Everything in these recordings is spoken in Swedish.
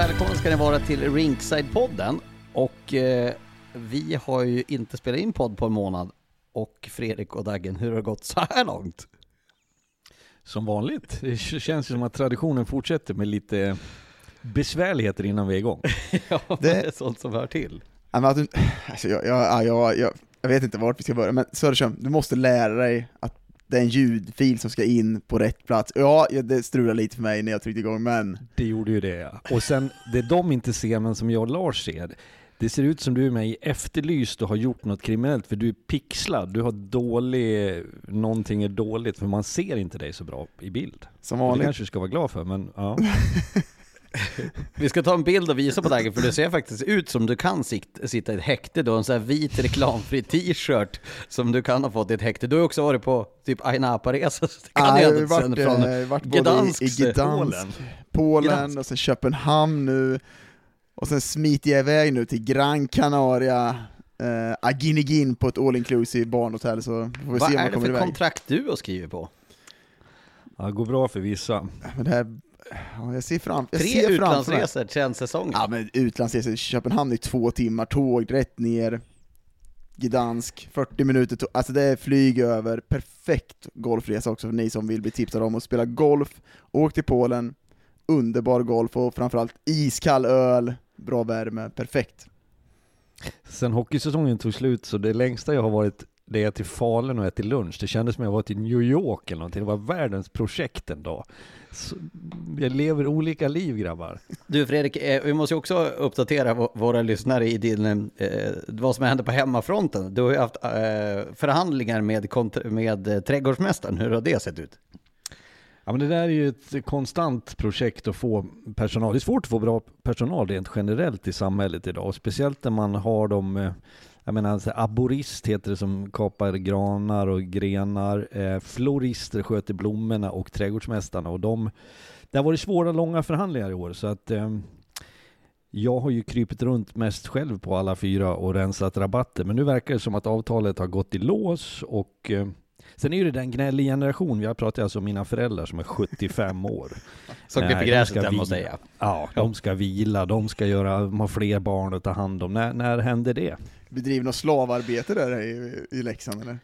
Välkomna ska ni vara till Rinkside-podden. Och eh, vi har ju inte spelat in podd på en månad. Och Fredrik och Daggen, hur har det gått så här långt? Som vanligt. Det känns ju som att traditionen fortsätter med lite besvärligheter innan vi är igång. ja, det är sånt som hör till. Alltså jag, jag, jag, jag, jag vet inte vart vi ska börja, men Söderström, du måste lära dig att det är en ljudfil som ska in på rätt plats. Ja, det strulade lite för mig när jag tryckte igång, men... Det gjorde ju det ja. Och sen, det de inte ser, men som jag och Lars ser, det ser ut som du är med i Efterlyst och har gjort något kriminellt, för du är pixlad, du har dålig, någonting är dåligt, för man ser inte dig så bra i bild. Som vanligt. Det kanske du ska vara glad för, men ja. Vi ska ta en bild och visa på Daggen, för det ser faktiskt ut som du kan sitta i ett häkte då, en sån här vit reklamfri t-shirt som du kan ha fått i ett häkte. Du har också varit på typ Aina Apa-resa, så det kan Ja, du jag ha har varit, sen eh, från varit både Gdansk, i, i Gdansk, Polen. Polen, Gdansk. och sen Köpenhamn nu, och sen smiter jag iväg nu till Gran Canaria, eh, Aginigin på ett all inclusive barnhotell, så får vi Vad se om är det för iväg. kontrakt du har skrivit på? ja. Det går bra för vissa. Men det här, jag ser fram, jag Tre ser utlandsresor kärnsäsongen. Ja men utlandsresor, Köpenhamn är två timmar tåg, rätt ner, Gdansk, 40 minuter tåg, alltså det är flyg över, perfekt golfresa också för ni som vill bli tipsade om att spela golf, åk till Polen, underbar golf och framförallt iskall öl, bra värme, perfekt. Sen hockeysäsongen tog slut så det längsta jag har varit det är till Falun och ätit lunch. Det kändes som jag var till New York eller någonting. Det var världens projekt en dag. Jag lever olika liv grabbar. Du Fredrik, eh, vi måste ju också uppdatera vå- våra lyssnare i din, eh, vad som händer på hemmafronten. Du har ju haft eh, förhandlingar med, med trädgårdsmästaren, hur har det sett ut? Ja men det där är ju ett konstant projekt att få personal. Det är svårt att få bra personal rent generellt i samhället idag. Och speciellt när man har de, jag menar alltså, aborist heter det som kapar granar och grenar. Eh, florister sköter blommorna och trädgårdsmästarna. Och de, det har varit svåra långa förhandlingar i år. Så att eh, jag har ju krypit runt mest själv på alla fyra och rensat rabatter. Men nu verkar det som att avtalet har gått i lås och eh, Sen är ju det den gnällig generation, jag pratar alltså om mina föräldrar som är 75 år. Som klipper de gräset ska hemma hos vila. dig ja. Ja, de ska vila, de ska göra, de har fler barn att ta hand om. När, när händer det? Bedriver något slavarbete där i, i Leksand eller?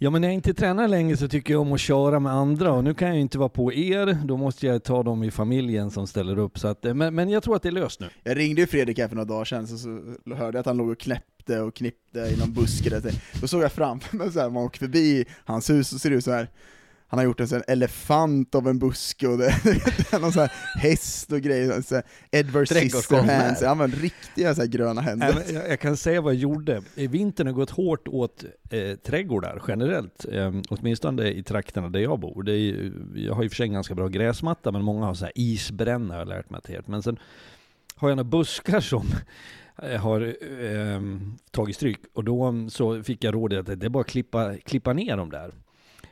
Ja men när jag inte tränar längre så tycker jag om att köra med andra och nu kan jag ju inte vara på er, då måste jag ta dem i familjen som ställer upp. Så att, eh, men, men jag tror att det är löst nu. Jag ringde ju Fredrik här för några dagar sedan, så, så hörde jag att han låg och knäppte och knippte i någon buske där. Då såg jag framför mig så här, man åker förbi hans hus, så ser ut så här. han har gjort en sån elefant av en buske och det, någon sån här häst och grejer, så här Edward. Scissorhands, han har riktiga så här gröna händer. Men Jag, jag kan säga vad jag gjorde. I vintern har gått hårt åt eh, trädgårdar generellt, eh, åtminstone i trakterna där jag bor. Det är, jag har ju för sig en ganska bra gräsmatta, men många har så här isbränna har jag lärt mig att det heter. Men sen har jag några buskar som eh, har eh, tagit stryk och då mm, så fick jag rådet att det är bara att klippa, klippa ner dem där.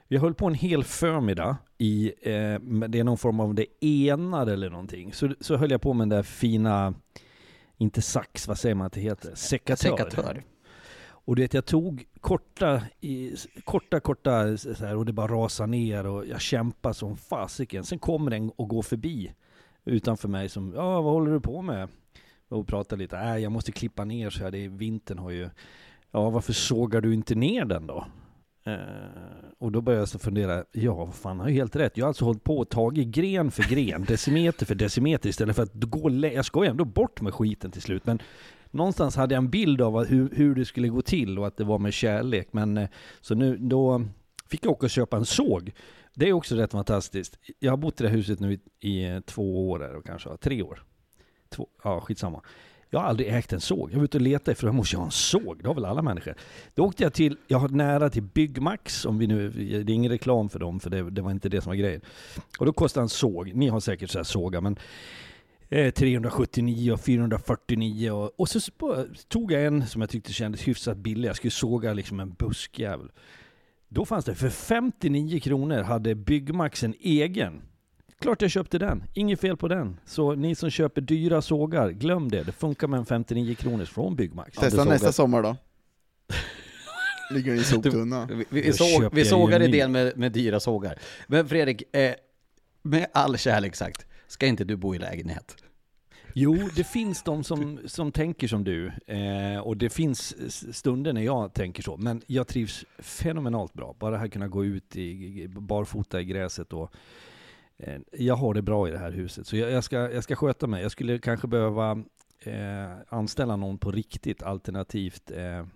Vi höll på en hel förmiddag i, eh, det är någon form av det enade eller någonting. Så, så höll jag på med den där fina, inte sax, vad säger man att det heter? Sekatör. Sekatör. Och du vet, jag tog korta, i, korta, korta så här, och det bara rasar ner och jag kämpar som fasiken. Sen kommer den och går förbi utanför mig som, ja vad håller du på med? Och pratar lite, äh, jag måste klippa ner så här, det är, vintern har ju, ja varför sågar du inte ner den då? Eh, och då började jag så fundera, ja vad fan, har ju helt rätt. Jag har alltså hållit på och tagit gren för gren, decimeter för decimeter istället för att gå, jag ska ju ändå bort med skiten till slut. Men någonstans hade jag en bild av hur, hur det skulle gå till och att det var med kärlek. Men eh, så nu, då fick jag åka och köpa en såg. Det är också rätt fantastiskt. Jag har bott i det här huset nu i, i eh, två år, eller kanske tre år. Två, ja, skitsamma. Jag har aldrig ägt en såg. Jag var ute och letade efter, jag måste ha en såg. Det har väl alla människor. Då åkte jag till, jag har nära till Byggmax, om vi nu, det är ingen reklam för dem, för det, det var inte det som var grejen. Och då kostar en såg, ni har säkert så här sågar, men eh, 379 och 449 och, och så tog jag en som jag tyckte kändes hyfsat billig. Jag skulle såga liksom en buskjävel. Då fanns det, för 59 kronor hade Byggmax en egen. Klart jag köpte den, inget fel på den. Så ni som köper dyra sågar, glöm det. Det funkar med en 59 kronors från Byggmax. Testa sågar. nästa sommar då. Ligger i soptunna. Vi, vi, Då såg, vi sågar idén med, med dyra sågar. Men Fredrik, eh, med all kärlek sagt, ska inte du bo i lägenhet? Jo, det finns de som, som tänker som du. Eh, och det finns stunder när jag tänker så. Men jag trivs fenomenalt bra. Bara här kunna gå ut i, i barfota i gräset och eh, jag har det bra i det här huset. Så jag, jag, ska, jag ska sköta mig. Jag skulle kanske behöva eh, anställa någon på riktigt alternativt eh,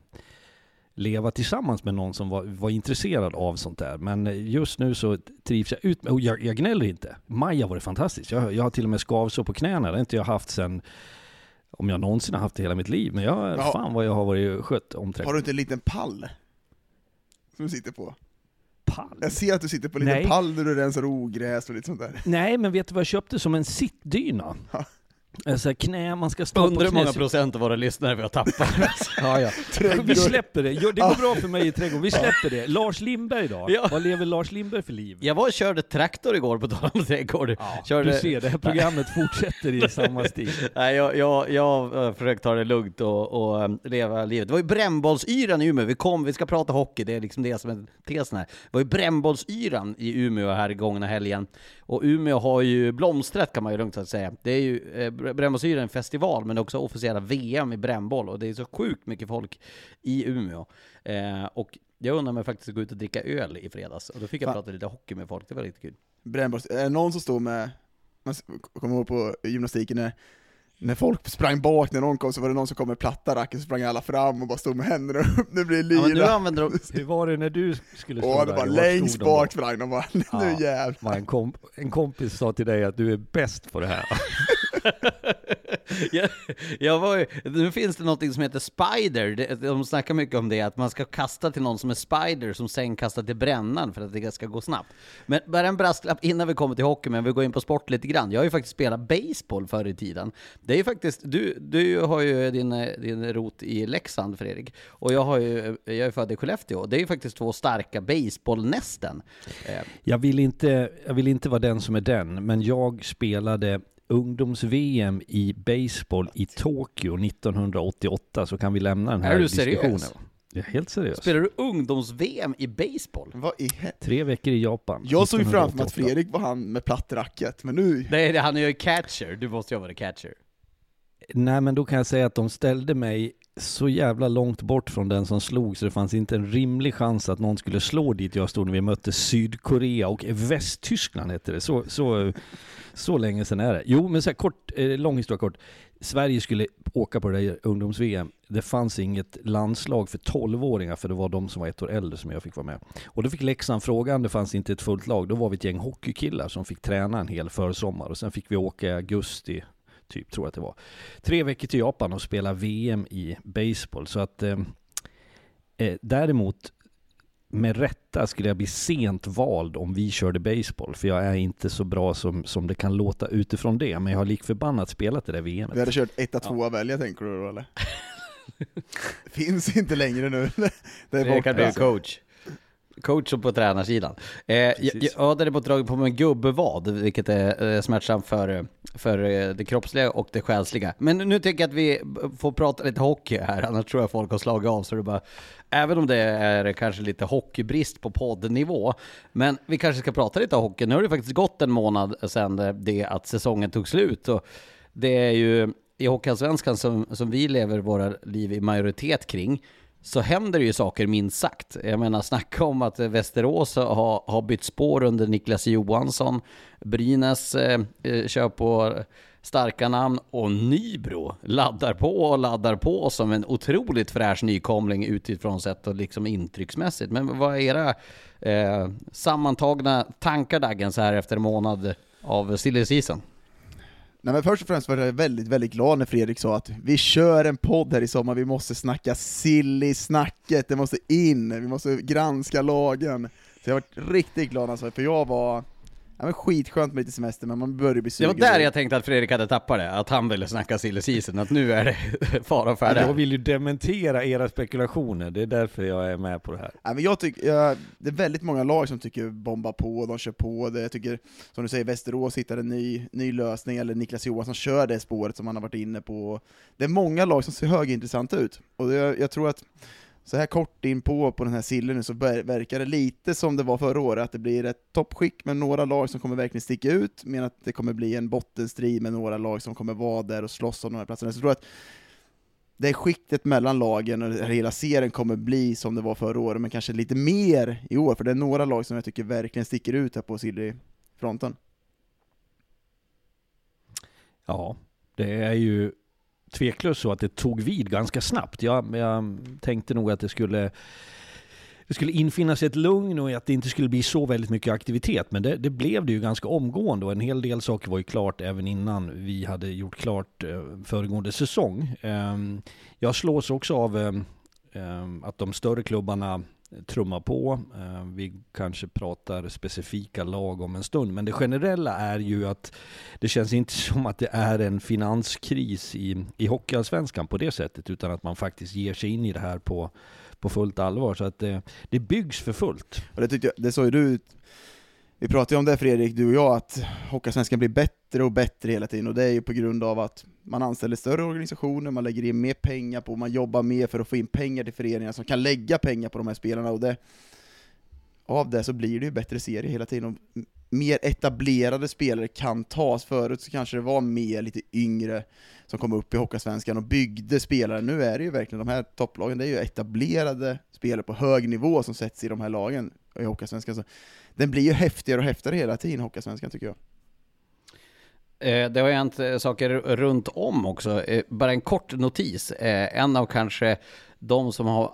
leva tillsammans med någon som var, var intresserad av sånt där. Men just nu så trivs jag ut med, och jag, jag gnäller inte. Maj har varit fantastiskt. Jag, jag har till och med skavsår på knäna. Det har inte jag haft sen, om jag någonsin har haft det hela mitt liv. Men jag, Ja. fan vad jag har varit skött om trädgården. Har du inte en liten pall? Som du sitter på? Pall? Jag ser att du sitter på en liten Nej. pall där du rensar ogräs och lite sånt där. Nej, men vet du vad jag köpte som en sittdyna? Ja. Alltså knä, man ska stå Undrar hur många procent av våra lyssnare vi har tappat. Ja, ja. Vi släpper det. Jo, Det går bra för mig i trädgården. Vi släpper det. Lars Lindberg då? Ja. Vad lever Lars Lindberg för liv? Jag var och körde traktor igår på tal om trädgård. körde, Du ser, det här programmet fortsätter i samma stil. Nej, jag, jag, jag har försökt ta det lugnt och, och um, leva livet. Det var ju brännbollsyran i Umeå, vi kom, vi ska prata hockey, det är liksom det som är tesen här. Det var ju brännbollsyran i Umeå här gångna helgen. Och Umeå har ju blomstrat kan man ju lugnt säga. Det är ju, eh, brännbollsyran är en festival, men också officiella VM i brännboll. Och det är så sjukt mycket folk i Umeå. Eh, och jag undrar om jag faktiskt gå ut och dricka öl i fredags. Och då fick jag Fan. prata lite hockey med folk, det var lite kul. Brännbolls, är det någon som står med, man kommer ihåg på gymnastiken när, när folk sprang bak, när någon kom så var det någon som kom med platta racket, så sprang alla fram och bara stod med händerna upp, det blir Ja, men nu lyra. använder de... Hur var det när du skulle stå Åh, det där? var Var längst bak sprang de bara, nu Ja. jävlar. En, komp en kompis sa till dig att du är bäst på det här. jag, jag var, ju- nu finns det något som heter Spider, Det- de snackar mycket om det, att man ska kasta till någon som är Spider, som sen kastar till brännan för att det ska gå snabbt. Men bara en brasklapp innan vi kommer till hockey, men vi går in på sport lite grann. Jag har ju faktiskt spelat baseball förr i tiden. Det är ju faktiskt, du, du har ju din, din rot i Leksand Fredrik, och jag, har ju, jag är född i Skellefteå. Det är ju faktiskt två starka baseballnästen. Jag vill, inte, jag vill inte vara den som är den, men jag spelade ungdoms-VM i baseball i Tokyo 1988, så kan vi lämna den här Är du diskussionen. seriös? Jag är helt seriös. Spelar du ungdoms-VM i baseball? Vad i he- Tre veckor i Japan. Jag såg ju framför mig att 1988. Fredrik var han med platt racket, men nu, Nej, han är ju catcher, du måste ju vara catcher. Nej, men då kan jag säga att de ställde mig så jävla långt bort från den som slog så det fanns inte en rimlig chans att någon skulle slå dit jag stod när vi mötte Sydkorea och Västtyskland hette det. Så, så, så länge sedan är det. Jo, men så här kort, eh, lång historia kort. Sverige skulle åka på det där ungdoms-VM. det fanns inget landslag för 12-åringar för det var de som var ett år äldre som jag fick vara med. Och då fick Leksand frågan, det fanns inte ett fullt lag. Då var vi ett gäng hockeykillar som fick träna en hel försommar och sen fick vi åka i augusti typ, tror jag att det var. Tre veckor till Japan och spela VM i baseball. Så att eh, eh, däremot med rätta skulle jag bli sent vald om vi körde baseball, för jag är inte så bra som, som det kan låta utifrån det, men jag har lik förbannat spelat det där VMet. Vi hade kört 1 2 ja. välja tänker du då eller? Finns inte längre nu. det är Fredrik bli coach. Coach på tränarsidan. Eh, jag, jag hade på dragit på mig gubbevad, vilket är eh, smärtsamt för, för eh, det kroppsliga och det själsliga. Men nu tycker jag att vi får prata lite hockey här, annars tror jag folk har slagit av. Så det bara, även om det är kanske lite hockeybrist på poddnivå, men vi kanske ska prata lite hockey. Nu har det faktiskt gått en månad sedan det att säsongen tog slut. Och det är ju i Hockeyallsvenskan som, som vi lever våra liv i majoritet kring så händer det ju saker minst sagt. Jag menar, snacka om att Västerås har, har bytt spår under Niklas Johansson. Brynäs eh, eh, kör på starka namn och Nybro laddar på och laddar på som en otroligt fräsch nykomling utifrån sett och liksom intrycksmässigt. Men vad är era eh, sammantagna tankar Daggen så här efter en månad av silly season? Nej men först och främst var jag väldigt, väldigt glad när Fredrik sa att vi kör en podd här i sommar, vi måste snacka silly-snacket, det måste in, vi måste granska lagen. Så jag var riktigt glad alltså, för jag var Ja men skitskönt med lite semester, men man börjar bli sugen. Det var där jag tänkte att Fredrik hade tappat det, att han ville snacka silly season, att nu är det fara och färde. Jag vill ju dementera era spekulationer, det är därför jag är med på det här. Ja, men jag tycker, jag, det är väldigt många lag som tycker bomba på, de kör på det. Jag tycker, som du säger, Västerås hittar en ny, ny lösning, eller Niklas Johansson kör det spåret som han har varit inne på. Det är många lag som ser högintressanta ut, och det, jag tror att så här kort in på, på den här sillen nu så verkar det lite som det var förra året, att det blir ett toppskick med några lag som kommer verkligen sticka ut, men att det kommer bli en bottenstrid med några lag som kommer vara där och slåss om de här platserna. Så jag tror att det är skiktet mellan lagen och hela serien kommer bli som det var förra året, men kanske lite mer i år, för det är några lag som jag tycker verkligen sticker ut här på Silly-fronten. Ja, det är ju tveklöst så att det tog vid ganska snabbt. Jag, jag tänkte nog att det skulle det skulle infinna sig ett lugn och att det inte skulle bli så väldigt mycket aktivitet. Men det, det, blev det ju ganska omgående och en hel del saker var ju klart även innan vi hade gjort klart eh, föregående säsong. Ehm, jag slås också av ehm, ehm, att de större klubbarna trumma på. Eh, vi kanske pratar specifika lag om en stund, men det generella är ju att det känns inte som att det är en finanskris i, i Hockeyallsvenskan på det sättet, utan att man faktiskt ger sig in i det här på, på fullt allvar. Så att det, det byggs för fullt. Och det, tyckte jag, det såg ju du vi pratade ju om det Fredrik, du och jag, att Hockeyallsvenskan blir bättre och bättre hela tiden, och det är ju på grund av att man anställer större organisationer, man lägger in mer pengar på, man jobbar mer för att få in pengar till föreningar som kan lägga pengar på de här spelarna, och det, av det så blir det ju bättre serie hela tiden, och mer etablerade spelare kan tas. Förut så kanske det var mer lite yngre som kom upp i Hockeysvenskan och byggde spelare. Nu är det ju verkligen, de här topplagen, det är ju etablerade spelare på hög nivå som sätts i de här lagen i Hockeysvenskan. Så den blir ju häftigare och häftigare hela tiden, Hockeysvenskan tycker jag. Eh, det har hänt eh, saker runt om också. Eh, bara en kort notis. En av kanske de som har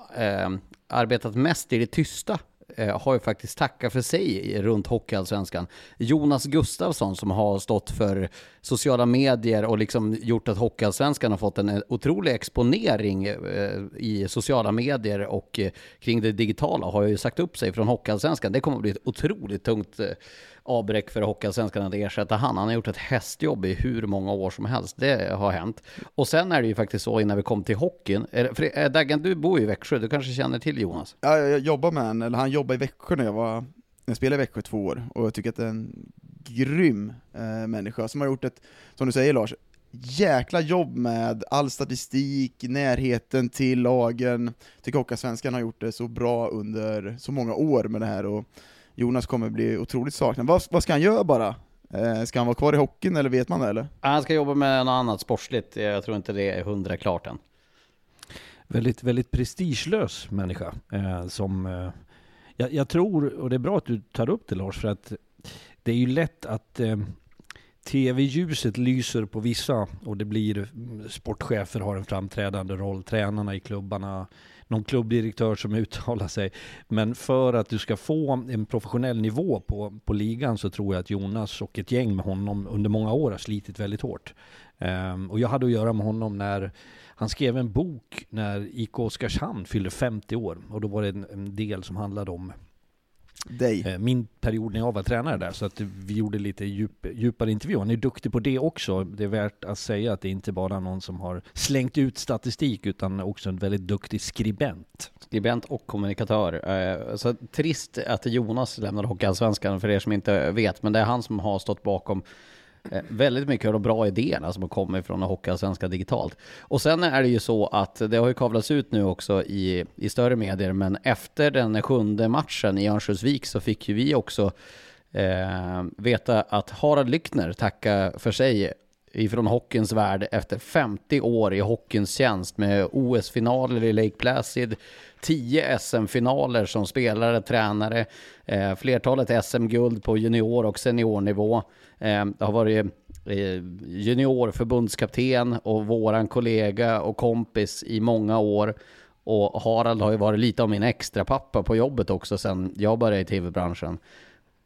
arbetat mest i det tysta Eh, har ju faktiskt tackat för sig runt Hockeyallsvenskan. Jonas Gustafsson som har stått för sociala medier och liksom gjort att Hockeyallsvenskan har fått en eh, otrolig exponering eh, i sociala medier och kring det digitala har ju sagt upp sig från Hockeyallsvenskan. Det kommer att bli ett otroligt tungt avbräck för Hockeyallsvenskan att ersätta han. Han har gjort ett hästjobb i hur många år som helst. Det har hänt. Och sen är det ju faktiskt så innan vi kom till hockeyn. För eh, Daggen, du bor ju i Växjö. Du kanske känner till Jonas? Ja, jag jobbar med honom, eller han jobbade i Växjö när jag var jag spelade i Växjö två år, och jag tycker att det är en grym eh, människa som har gjort ett, som du säger Lars, jäkla jobb med all statistik, närheten till lagen. Jag tycker Hockeyallsvenskan har gjort det så bra under så många år med det här, och Jonas kommer bli otroligt saknad. Vad, vad ska han göra bara? Eh, ska han vara kvar i hockeyn eller vet man det eller? Han ska jobba med något annat sportsligt, jag tror inte det är hundra klart än. Väldigt, väldigt prestigelös människa eh, som eh, jag, jag, tror, och det är bra att du tar upp det Lars, för att det är ju lätt att eh, tv-ljuset lyser på vissa och det blir sportchefer har en framträdande roll, tränarna i klubbarna, någon klubbdirektör som uttalar sig. Men för att du ska få en professionell nivå på, på ligan så tror jag att Jonas och ett gäng med honom under många år har slitit väldigt hårt. Um, och jag hade att göra med honom när han skrev en bok när IK Oskarshamn fyllde 50 år och då var det en, en del som handlade om dig. Eh, min period när jag var tränare där. Så att vi gjorde lite djup, djupare intervju. Han är duktig på det också. Det är värt att säga att det inte bara är någon som har slängt ut statistik utan också en väldigt duktig skribent. Skribent och kommunikatör. Eh, så trist att Jonas lämnade Hockeyallsvenskan för er som inte vet. Men det är han som har stått bakom Eh, väldigt mycket av de bra idéerna som har kommit från Hockeyallsvenskan digitalt. Och sen är det ju så att det har ju kavlats ut nu också i, i större medier, men efter den sjunde matchen i Örnsköldsvik så fick ju vi också eh, veta att Harald Lyckner tackar för sig ifrån hockeyns värld efter 50 år i hockeyns tjänst med OS-finaler i Lake Placid, 10 SM-finaler som spelare, tränare, eh, flertalet SM-guld på junior och seniornivå. Eh, det har varit eh, juniorförbundskapten och våran kollega och kompis i många år. Och Harald har ju varit lite av min extra pappa på jobbet också sen jag började i tv-branschen.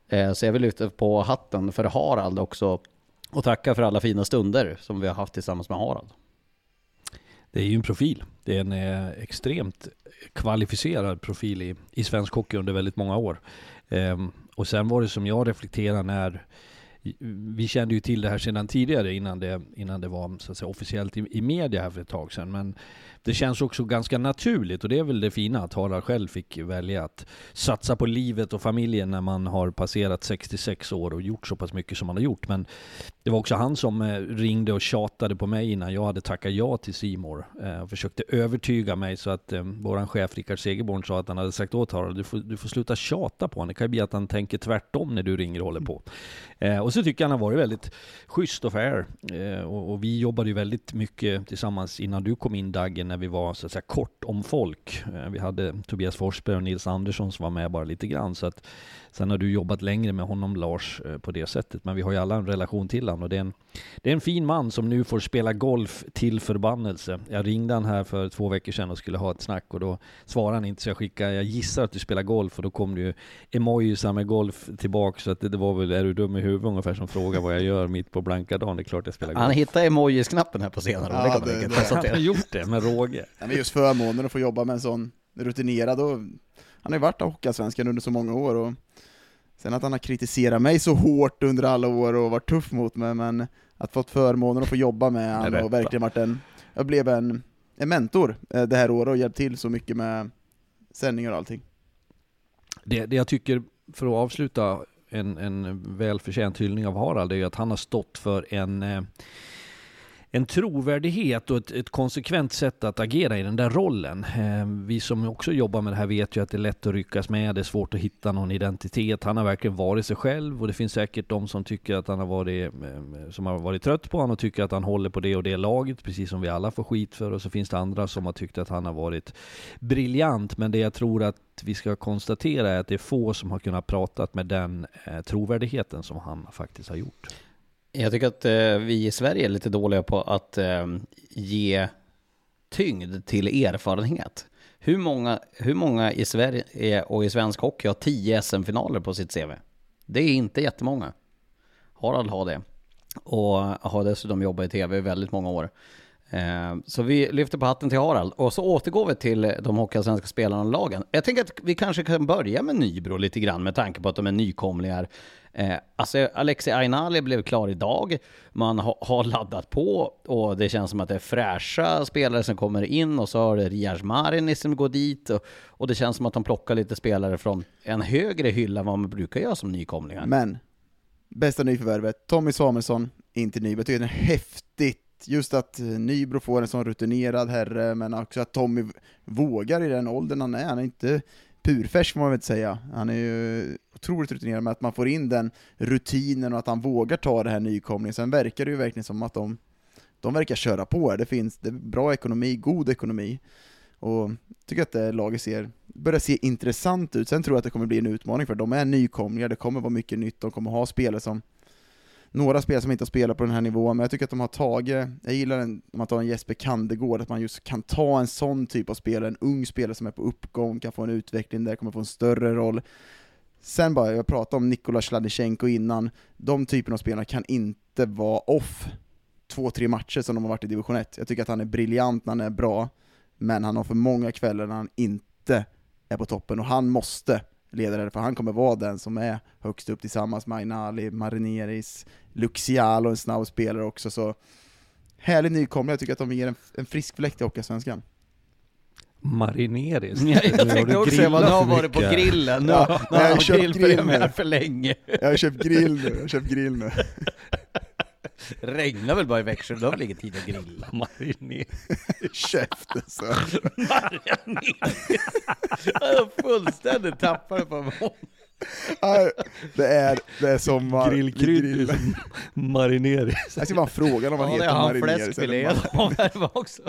Eh, så jag vill lyfta på hatten för Harald också och tacka för alla fina stunder som vi har haft tillsammans med Harald. Det är ju en profil. Det är en eh, extremt kvalificerad profil i, i svensk hockey under väldigt många år. Ehm, och sen var det som jag reflekterar när vi kände ju till det här sedan tidigare innan det, innan det var så att säga, officiellt i, i media här för ett tag sedan. Men det känns också ganska naturligt och det är väl det fina att Harald själv fick välja att satsa på livet och familjen när man har passerat 66 år och gjort så pass mycket som man har gjort. Men det var också han som eh, ringde och tjatade på mig innan jag hade tackat ja till Simor eh, och försökte övertyga mig så att eh, chef Rickard Segerborn sa att han hade sagt åt Harald, du får, du får sluta tjata på honom. Det kan ju bli att han tänker tvärtom när du ringer och håller på. Eh, och så tycker jag han har varit väldigt schysst och fair. Och vi jobbade ju väldigt mycket tillsammans innan du kom in Daggen när vi var så att säga kort om folk. Eh, vi hade Tobias Forsberg och Nils Andersson som var med bara lite grann. Så att Sen har du jobbat längre med honom Lars eh, på det sättet, men vi har ju alla en relation till honom och det är en, det är en fin man som nu får spela golf till förbannelse. Jag ringde han här för två veckor sedan och skulle ha ett snack och då svarade han inte så jag skickade, jag gissar att du spelar golf och då kom det ju emojisar med golf tillbaka så att det, det var väl, är du dum i huvudet ungefär som frågar vad jag gör mitt på blanka dagen, det är klart jag spelar golf. Han hittade emojis-knappen här på senare ja, det, det, det. Han har gjort det med råge. Ja, men just förmånen att få jobba med en sån rutinerad och han har ju varit Hockeyallsvenskan under så många år och Sen att han har kritiserat mig så hårt under alla år och varit tuff mot mig, men att fått förmånen att få jobba med honom och verkligen varit en, jag blev en, en mentor eh, det här året och hjälpt till så mycket med sändningar och allting. Det, det jag tycker, för att avsluta en, en välförtjänt hyllning av Harald, är ju att han har stått för en eh, en trovärdighet och ett, ett, konsekvent sätt att agera i den där rollen. Eh, vi som också jobbar med det här vet ju att det är lätt att ryckas med, det är svårt att hitta någon identitet. Han har verkligen varit sig själv och det finns säkert de som tycker att han har varit, eh, som har varit trött på honom och tycker att han håller på det och det laget, precis som vi alla får skit för. Och så finns det andra som har tyckt att han har varit briljant. Men det jag tror att vi ska konstatera är att det är få som har kunnat prata med den eh, trovärdigheten som han faktiskt har gjort. Jag tycker att eh, vi i Sverige är lite dåliga på att eh, ge tyngd till erfarenhet. Hur många, hur många i Sverige eh, och i svensk hockey har 10 SM-finaler på sitt CV? Det är inte jättemånga. Harald har det. Och har dessutom jobbat i tv i väldigt många år. Eh, så vi lyfter på hatten till Harald och så återgår vi till eh, de hockeyallsvenska spelarna och lagen. Jag tänker att vi kanske kan börja med Nybro lite grann med tanke på att de är nykomlingar. Eh, alltså Alexi Ainali blev klar idag. Man har laddat på och det känns som att det är fräscha spelare som kommer in och så har det Rias Marini som går dit och, och, det känns som att de plockar lite spelare från en högre hylla än vad man brukar göra som nykomlingar. Men, bästa nyförvärvet, Tommy Samuelsson, inte Nybro. Jag tycker det är häftigt just att eh, Nybro får en sån rutinerad herre, men också att Tommy vågar i den åldern han är. Han är inte purfärsk får man väl inte säga. Han är ju otroligt rutinerad med att man får in den rutinen och att han vågar ta det här nykomlingen. Sen verkar det ju verkligen som att de, de verkar köra på här. Det finns det bra ekonomi, god ekonomi. Och jag tycker att det laget ser, börjar se intressant ut. Sen tror jag att det kommer bli en utmaning för de är nykomlingar, det kommer vara mycket nytt, de kommer ha spelare som några spelare som inte har spelat på den här nivån, men jag tycker att de har tagit, jag gillar en, om man tar en Jesper Kandegård, att man just kan ta en sån typ av spelare, en ung spelare som är på uppgång, kan få en utveckling där, kommer få en större roll. Sen bara, jag pratade om Nikola Sladichenko innan, de typerna av spelare kan inte vara off två, tre matcher som de har varit i division 1. Jag tycker att han är briljant när han är bra, men han har för många kvällar när han inte är på toppen, och han måste leda det, för han kommer vara den som är högst upp tillsammans med Ainali, Marineris, Luxialo, en snabb spelare också, så härlig nykomling, jag tycker att de ger en, en frisk fläkt i Hockeyallsvenskan. Marineris. Ja, jag tänkte också säga vad du har varit på grillen. Nu, Ja, nu jag har har köpt grillpremiär grill. för länge. Jag har köpt grill nu, jag har köpt grill nu. Regnar väl bara i Växjö, då har väl ingen tid att grilla. Marineris. Käften så. Jag fullständigt tappade på mig. Nej, Det är, det är sommar, Grillkrydd vi grillar. Marineris. Jag ska bara fråga om han Ja, det heter har han Marineris fläskfilé eller bara- av här också.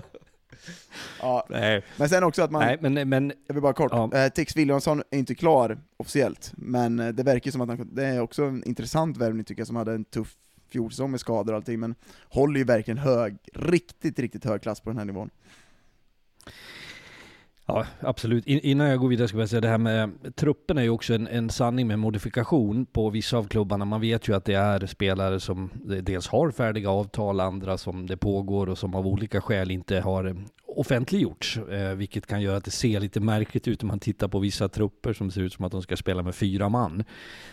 ja. Nej, Men sen också att man, nej men, men jag vill bara kort, Ja. eh, Tix Williamson är inte klar officiellt, men eh, det verkar som att han, det är också en intressant värvning tycker jag, som hade en tuff fjolsäsong med skador och allting, men håller ju verkligen hög, riktigt, riktigt hög klass på den här nivån. Ja, absolut. In, innan jag går vidare ska jag säga det här med truppen är ju också en, en sanning med modifikation på vissa av klubbarna. Man vet ju att det är spelare som dels har färdiga avtal, andra som det pågår och som av olika skäl inte har offentliggjorts, eh, vilket kan göra att det ser lite märkligt ut om man tittar på vissa trupper som ser ut som att de ska spela med fyra man.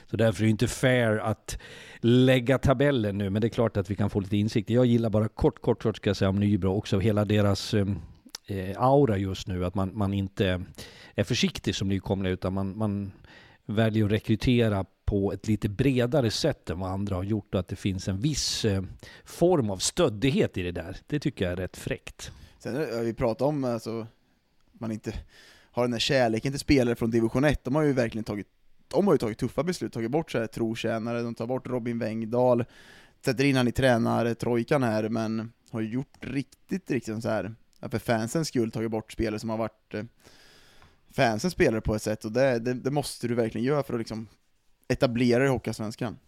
Så därför är det inte fair att lägga tabellen nu, men det är klart att vi kan få lite insikt. Jag gillar bara kort, kort, kort ska jag säga om Nybro också, hela deras eh, eh aura just nu, att man, man inte är försiktig som nykomling utan man, man väljer att rekrytera på ett lite bredare sätt än vad andra har gjort och att det finns en viss eh, form av stöddighet i det där. Det tycker jag är rätt fräckt. Sen har vi pratat om, alltså, man inte har den här kärleken till spelare från division 1, de har ju verkligen tagit de har ju tagit tuffa beslut, tagit bort så här trotjänare, de tar bort Robin Wengdahl, sätter in han i tränartrojkan här, men har ju gjort riktigt, riktigt så här för fansens skull tagit bort spelare som har varit eh, fansens spelare på ett sätt, och det, det, det måste du verkligen göra för att liksom etablera dig i Hockeyallsvenskan.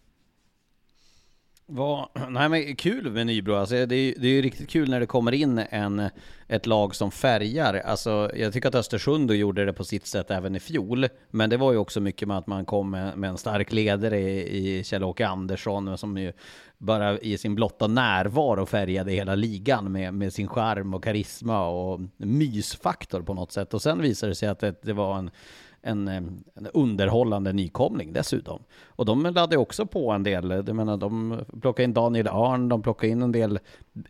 Vad, nej men kul med Nybro, alltså det, är, det är ju riktigt kul när det kommer in en, ett lag som färgar. Alltså jag tycker att Östersund gjorde det på sitt sätt även i fjol. Men det var ju också mycket med att man kom med, med en stark ledare i, i Kjell-Åke Andersson som ju bara i sin blotta närvaro färgade hela ligan med, med sin charm och karisma och mysfaktor på något sätt. Och sen visade det sig att det, det var en en, eh, en underhållande nykomling dessutom. Och de laddade också på en del, eh, jag menar de plockade in Daniel Arn, de plockade in en del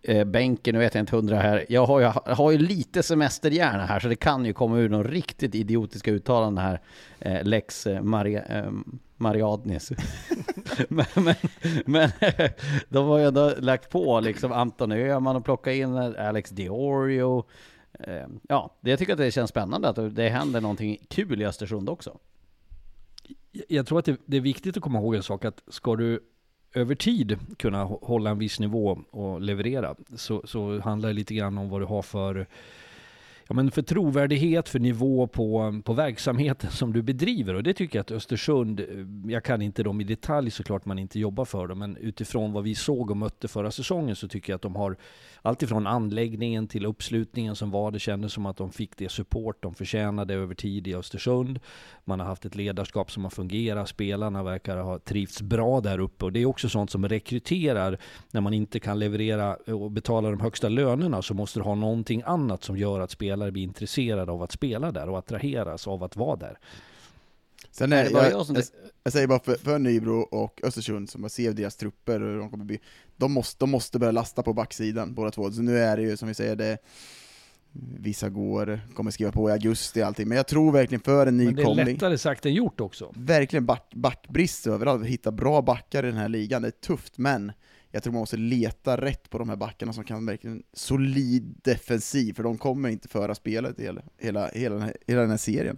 eh, bänken, nu vet jag inte hundra här. Jag har, ju, jag har ju lite semesterhjärna här så det kan ju komma ur någon riktigt idiotiska uttalanden här. Eh, Lex eh, Maria, eh, Mariadnis. men, men, men de har ju ändå lagt på liksom Anton Öhman och plockat in eh, Alex Diorio. Eh, ja, jag tycker att det känns spännande att det händer någonting kul i Östersund också. Jag tror att det, är viktigt att komma ihåg en sak, att ska du över tid kunna hålla en viss nivå och leverera, så, så handlar det lite grann om vad du har för Ja, men för trovärdighet, för nivå på, på verksamheten som du bedriver. Och det tycker jag att Östersund, eh, jag kan inte dem i detalj såklart man inte jobbar för dem, men utifrån vad vi såg och mötte förra säsongen så tycker jag att de har alltifrån anläggningen till uppslutningen som var. Det kändes som att de fick det support de förtjänade över tid i Östersund. Man har haft ett ledarskap som har fungerat. Spelarna verkar ha trivts bra där uppe och det är också sånt som rekryterar. När man inte kan leverera och betala de högsta lönerna så måste du ha någonting annat som gör att spelare blir intresserade av att spela där och attraheras av att vara där. Sen Är är, det bara jag, jag som- jag, jag säger bara för, för Nybro och Östersund, som jag ser deras trupper, och de, kommer bli, de, måste, de måste börja lasta på backsidan båda två. Så nu är det ju som vi säger, det vissa går, kommer skriva på i augusti och allting, men jag tror verkligen för en Men det är nykomling, lättare sagt än gjort också. verkligen back, backbrist överallt, hitta bra backar i den här ligan, det är tufft, men jag tror man måste leta rätt på de här backarna som kan verkligen solid defensiv, för de kommer inte föra spelet i hela, hela, hela, den, här, hela den här serien.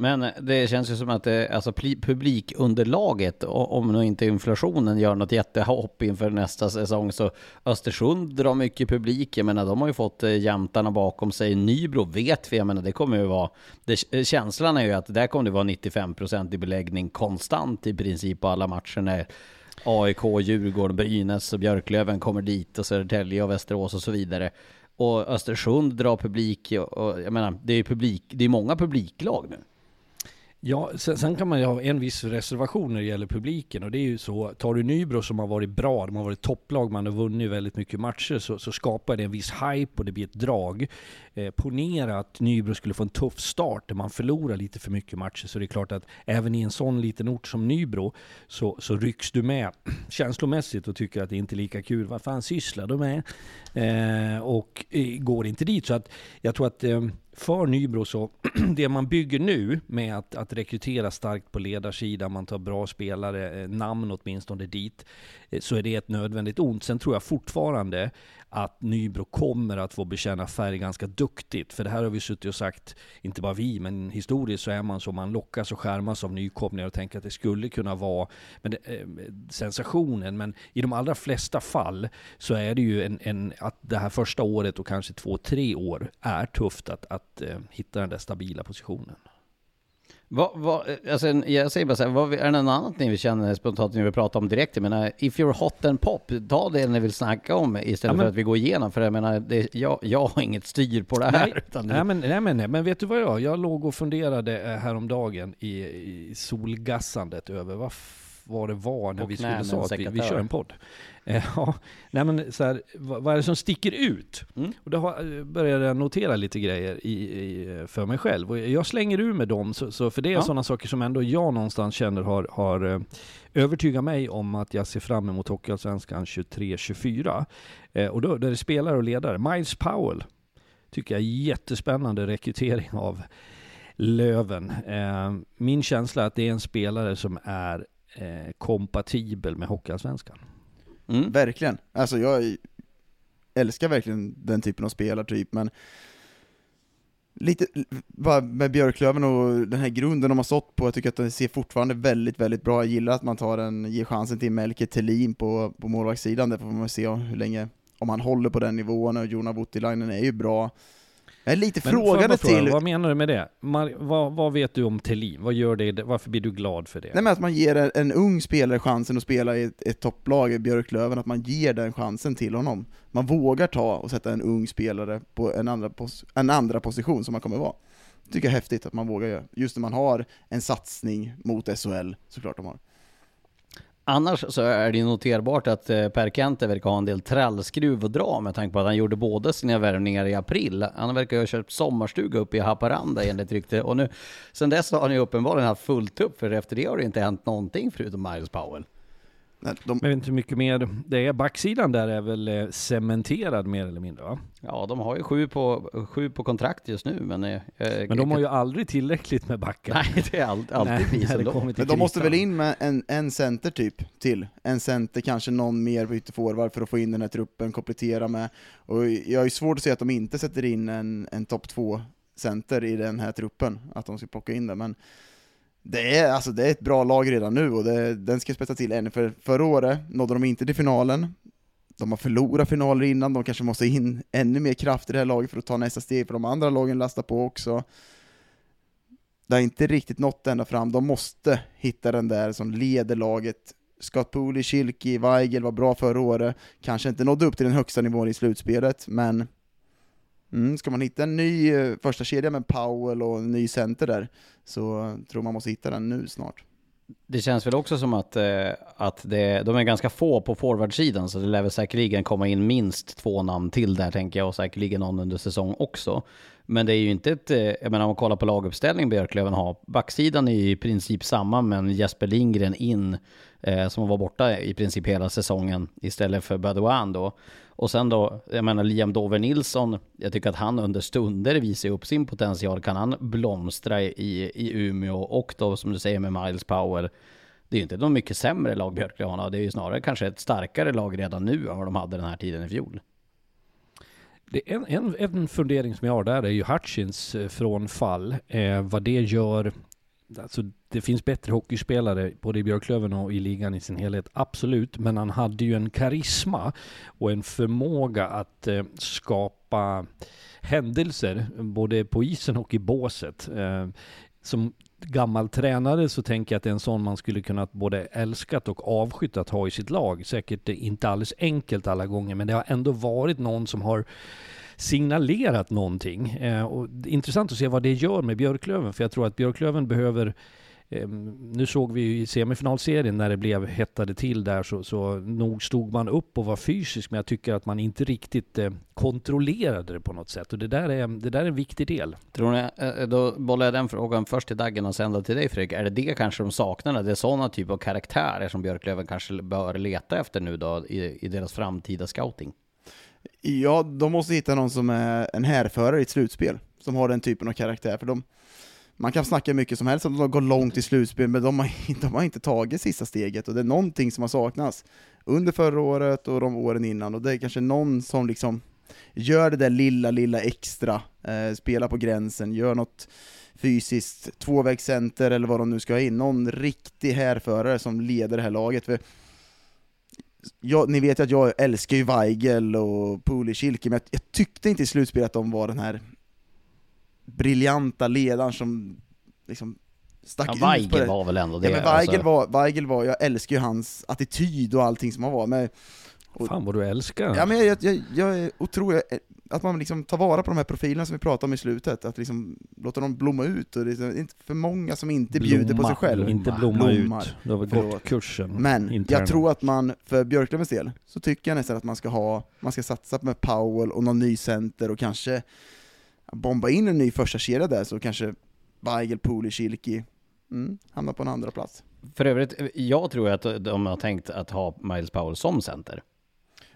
Men det känns ju som att det, alltså publikunderlaget, om nu inte inflationen gör något jättehopp inför nästa säsong, så Östersund drar mycket publik. Jag menar, de har ju fått eh, jämtarna bakom sig. Nybro vet vi, jag menar, det kommer ju vara... Det, eh, känslan är ju att där kommer det vara 95% i beläggning konstant i princip på alla matcher när AIK, Djurgården, Brynäs och Björklöven kommer dit och Södertälje och Västerås och så vidare. Och Östersund drar publik och, och jag menar, det är publik, det är många publiklag nu. Ja, sen, sen kan man ju ha en viss reservation när det gäller publiken och det är ju så, tar du Nybro som har varit bra, de har varit topplag, man har vunnit väldigt mycket matcher, så, så skapar det en viss hype och det blir ett drag. Eh, ponera att Nybro skulle få en tuff start där man förlorar lite för mycket matcher, så det är klart att även i en sån liten ort som Nybro så, så rycks du med känslomässigt och tycker att det inte är lika kul. Vad fan sysslar de med? Eh, och eh, går inte dit. Så att jag tror att eh, för Nybro så, det man bygger nu med att, att rekrytera starkt på ledarsidan, man tar bra spelare, eh, namn åtminstone dit, eh, så är det ett nödvändigt ont. Sen tror jag fortfarande att Nybro kommer att få bekänna färg ganska duktigt. För det här har vi suttit och sagt, inte bara vi, men historiskt så är man så, man lockas och skärmas av nykomlingar och tänker att det skulle kunna vara men det, eh, sensationen. Men i de allra flesta fall så är det ju en, en, att det här första året och kanske två, tre år är tufft att, att eh, hitta den där stabila positionen. Vad, vad, alltså, jag säger bara så här, vad, är det något annat ni vill känna spontant ni vill prata om direkt? Jag menar, if you're hot and pop, ta det ni vill snacka om istället Ja, men- för att vi går igenom. För jag menar, det, jag, jag har inget styr på det här. Nej, utan nej, men, nej, men, nej, men vet du vad jag Jag låg och funderade eh, häromdagen i, i solgassandet över vad vad det var när Och vi skulle sa att vi, vi kör en podd. Eh, Ja, nej men så här, vad, vad är det som sticker ut? Mm. Och då har, eh, började jag notera lite grejer i, i, för mig själv. Och jag slänger ur med dem, så, så för det är Ja. sådana saker som ändå jag någonstans känner har, har eh, övertygat mig om att jag ser fram emot Hockeyallsvenskan 23-24. Eh, och då, där är spelare och ledare. Miles Powell tycker jag är jättespännande rekrytering av Löven. Eh, min känsla är att det är en spelare som är eh, kompatibel med Hockeyallsvenskan. Mm. Verkligen. Alltså jag älskar verkligen den typen av spelartyp, men lite, bara med Björklöven och den här grunden de har stått på, jag tycker att den ser fortfarande väldigt, väldigt bra. Jag gillar att man tar en, ger chansen till Melker Thelin på, på målvaktssidan, där får man se hur länge, om han håller på den nivån, och Jona Voutilainen är ju bra. Jag är lite Men frågande fråga, till... Vad menar du med det? Mar- vad, vad vet du om Thelin? Vad gör det, varför blir du glad för det? Nej men att man ger en, en ung spelare chansen att spela i ett, ett topplag i Björklöven, att man ger den chansen till honom. Man vågar ta och sätta en ung spelare på en andra, pos, en andra position som man kommer vara. Det tycker jag är häftigt att man vågar göra, just när man har en satsning mot SHL, såklart de har. Annars så är det ju noterbart att eh, Per Kente verkar ha en del trallskruv att dra med tanke på att han gjorde båda sina värvningar i april. Han verkar ju ha köpt sommarstuga uppe i Haparanda enligt rykte. Och nu, sen dess har han ju uppenbarligen haft fullt upp för efter det har det inte hänt någonting förutom Miles Powell. Nej, De, Jag vet inte hur mycket mer det är. Backsidan där är väl eh, cementerad mer eller mindre va? Ja, de har ju sju på, sju på kontrakt just nu men... eh, Men de har ju aldrig tillräckligt med backar. Nej, det är allt, alltid kommer till men de måste väl in med en, en center typ till? En center, kanske någon mer på ytterforward för att få in den här truppen, komplettera med. Och jag har ju svårt att se att de inte sätter in en, en topp två center i den här truppen, att de ska plocka in det, men det är, alltså, det är ett bra lag redan nu och det, den ska spetsa till ännu, för förra året nådde de inte till finalen, de har förlorat finaler innan, de kanske måste in ännu mer kraft i det här laget för att ta nästa steg, för de andra lagen lastar på också. Det har inte riktigt nått ända fram, de måste hitta den där som leder laget. Scott Pooley, Schilke, Weigel var bra förra året, kanske inte nådde upp till den högsta nivån i slutspelet, men mm, ska man hitta en ny eh, första kedja med Powell och en ny center där, så tror man måste hitta den nu snart. Det känns väl också som att, eh, att det, de är ganska få på forwardsidan, så det lär väl säkerligen komma in minst två namn till där tänker jag, och säkerligen någon under säsong också. Men det är ju inte ett, eh, jag menar om man kollar på laguppställning Björklöven har, backsidan är ju i princip samma, men Jesper Lindgren in, eh, som var borta i princip hela säsongen, istället för Badouin då. Och sen då, jag menar Liam Dover Nilsson, jag tycker att han under stunder visar upp sin potential. Kan han blomstra i, i Umeå och då som du säger med Miles Power. det är ju inte något mycket sämre lag Björklöven har, det är ju snarare kanske ett starkare lag redan nu än vad de hade den här tiden i fjol. Det en, en, en fundering som jag har där är ju Hutchins eh, frånfall. Eh, vad det gör Alltså, det finns bättre hockeyspelare både i Björklöven och i ligan i sin helhet, absolut. Men han hade ju en karisma och en förmåga att eh, skapa händelser, både på isen och i båset. Eh, som gammal tränare så tänker jag att det är en sån man skulle kunna både älskat och avskytt att ha i sitt lag. Säkert inte alldeles enkelt alla gånger, men det har ändå varit någon som har signalerat någonting. Eh, och intressant att se vad det gör med Björklöven, för jag tror att Björklöven behöver nu såg vi i semifinalserien när det blev hettade till där så, så nog stod man upp och var fysisk men jag tycker att man inte riktigt eh, kontrollerade det på något sätt och det där, är, det där är en viktig del. Tror ni, eh, då bollar jag den frågan först till Daggen och sen till dig Fredrik. Är det det kanske de saknar? Det är sådana typer av karaktärer som Björklöven kanske bör leta efter nu då i, i deras framtida scouting? Ja, de måste hitta någon som är en härförare i ett slutspel, som har den typen av karaktär, för de, man kan snacka mycket som helst om de går långt i slutspel, men de har, de har inte tagit sista steget, och det är någonting som har saknats under förra året och de åren innan, och det är kanske någon som liksom gör det där lilla, lilla extra, eh, spelar på gränsen, gör något fysiskt, tvåvägscenter eller vad de nu ska ha in, någon riktig härförare som leder det här laget, för jag, ni vet ju att jag älskar ju Weigel och Pulikilke, men jag, jag, tyckte inte i slutspelet att de var den här briljanta ledaren som liksom stack ja, ut på det. var väl ändå det. Ja, men Weigel, alltså. var, Weigel var, jag älskar ju hans attityd och allting som han var med. Och, Fan vad du älskar Ja men jag, jag, jag är otrolig, att man liksom tar vara på de här profilerna som vi pratade om i slutet, att liksom låta dem blomma ut, och det är inte för många som inte blomma, bjuder på sig själv. Inte blomma Blommar. ut, du har väl gått kursen. Men interna. jag tror att man, för Björklövens del, så tycker jag nästan att man ska ha, man ska satsa med Powell och någon ny center och kanske bomba in en ny första kedja där, så kanske Weigel, Pooley, Schilke mm, hamnar på en andra plats. För övrigt, jag tror att de har tänkt att ha Miles Powell som center.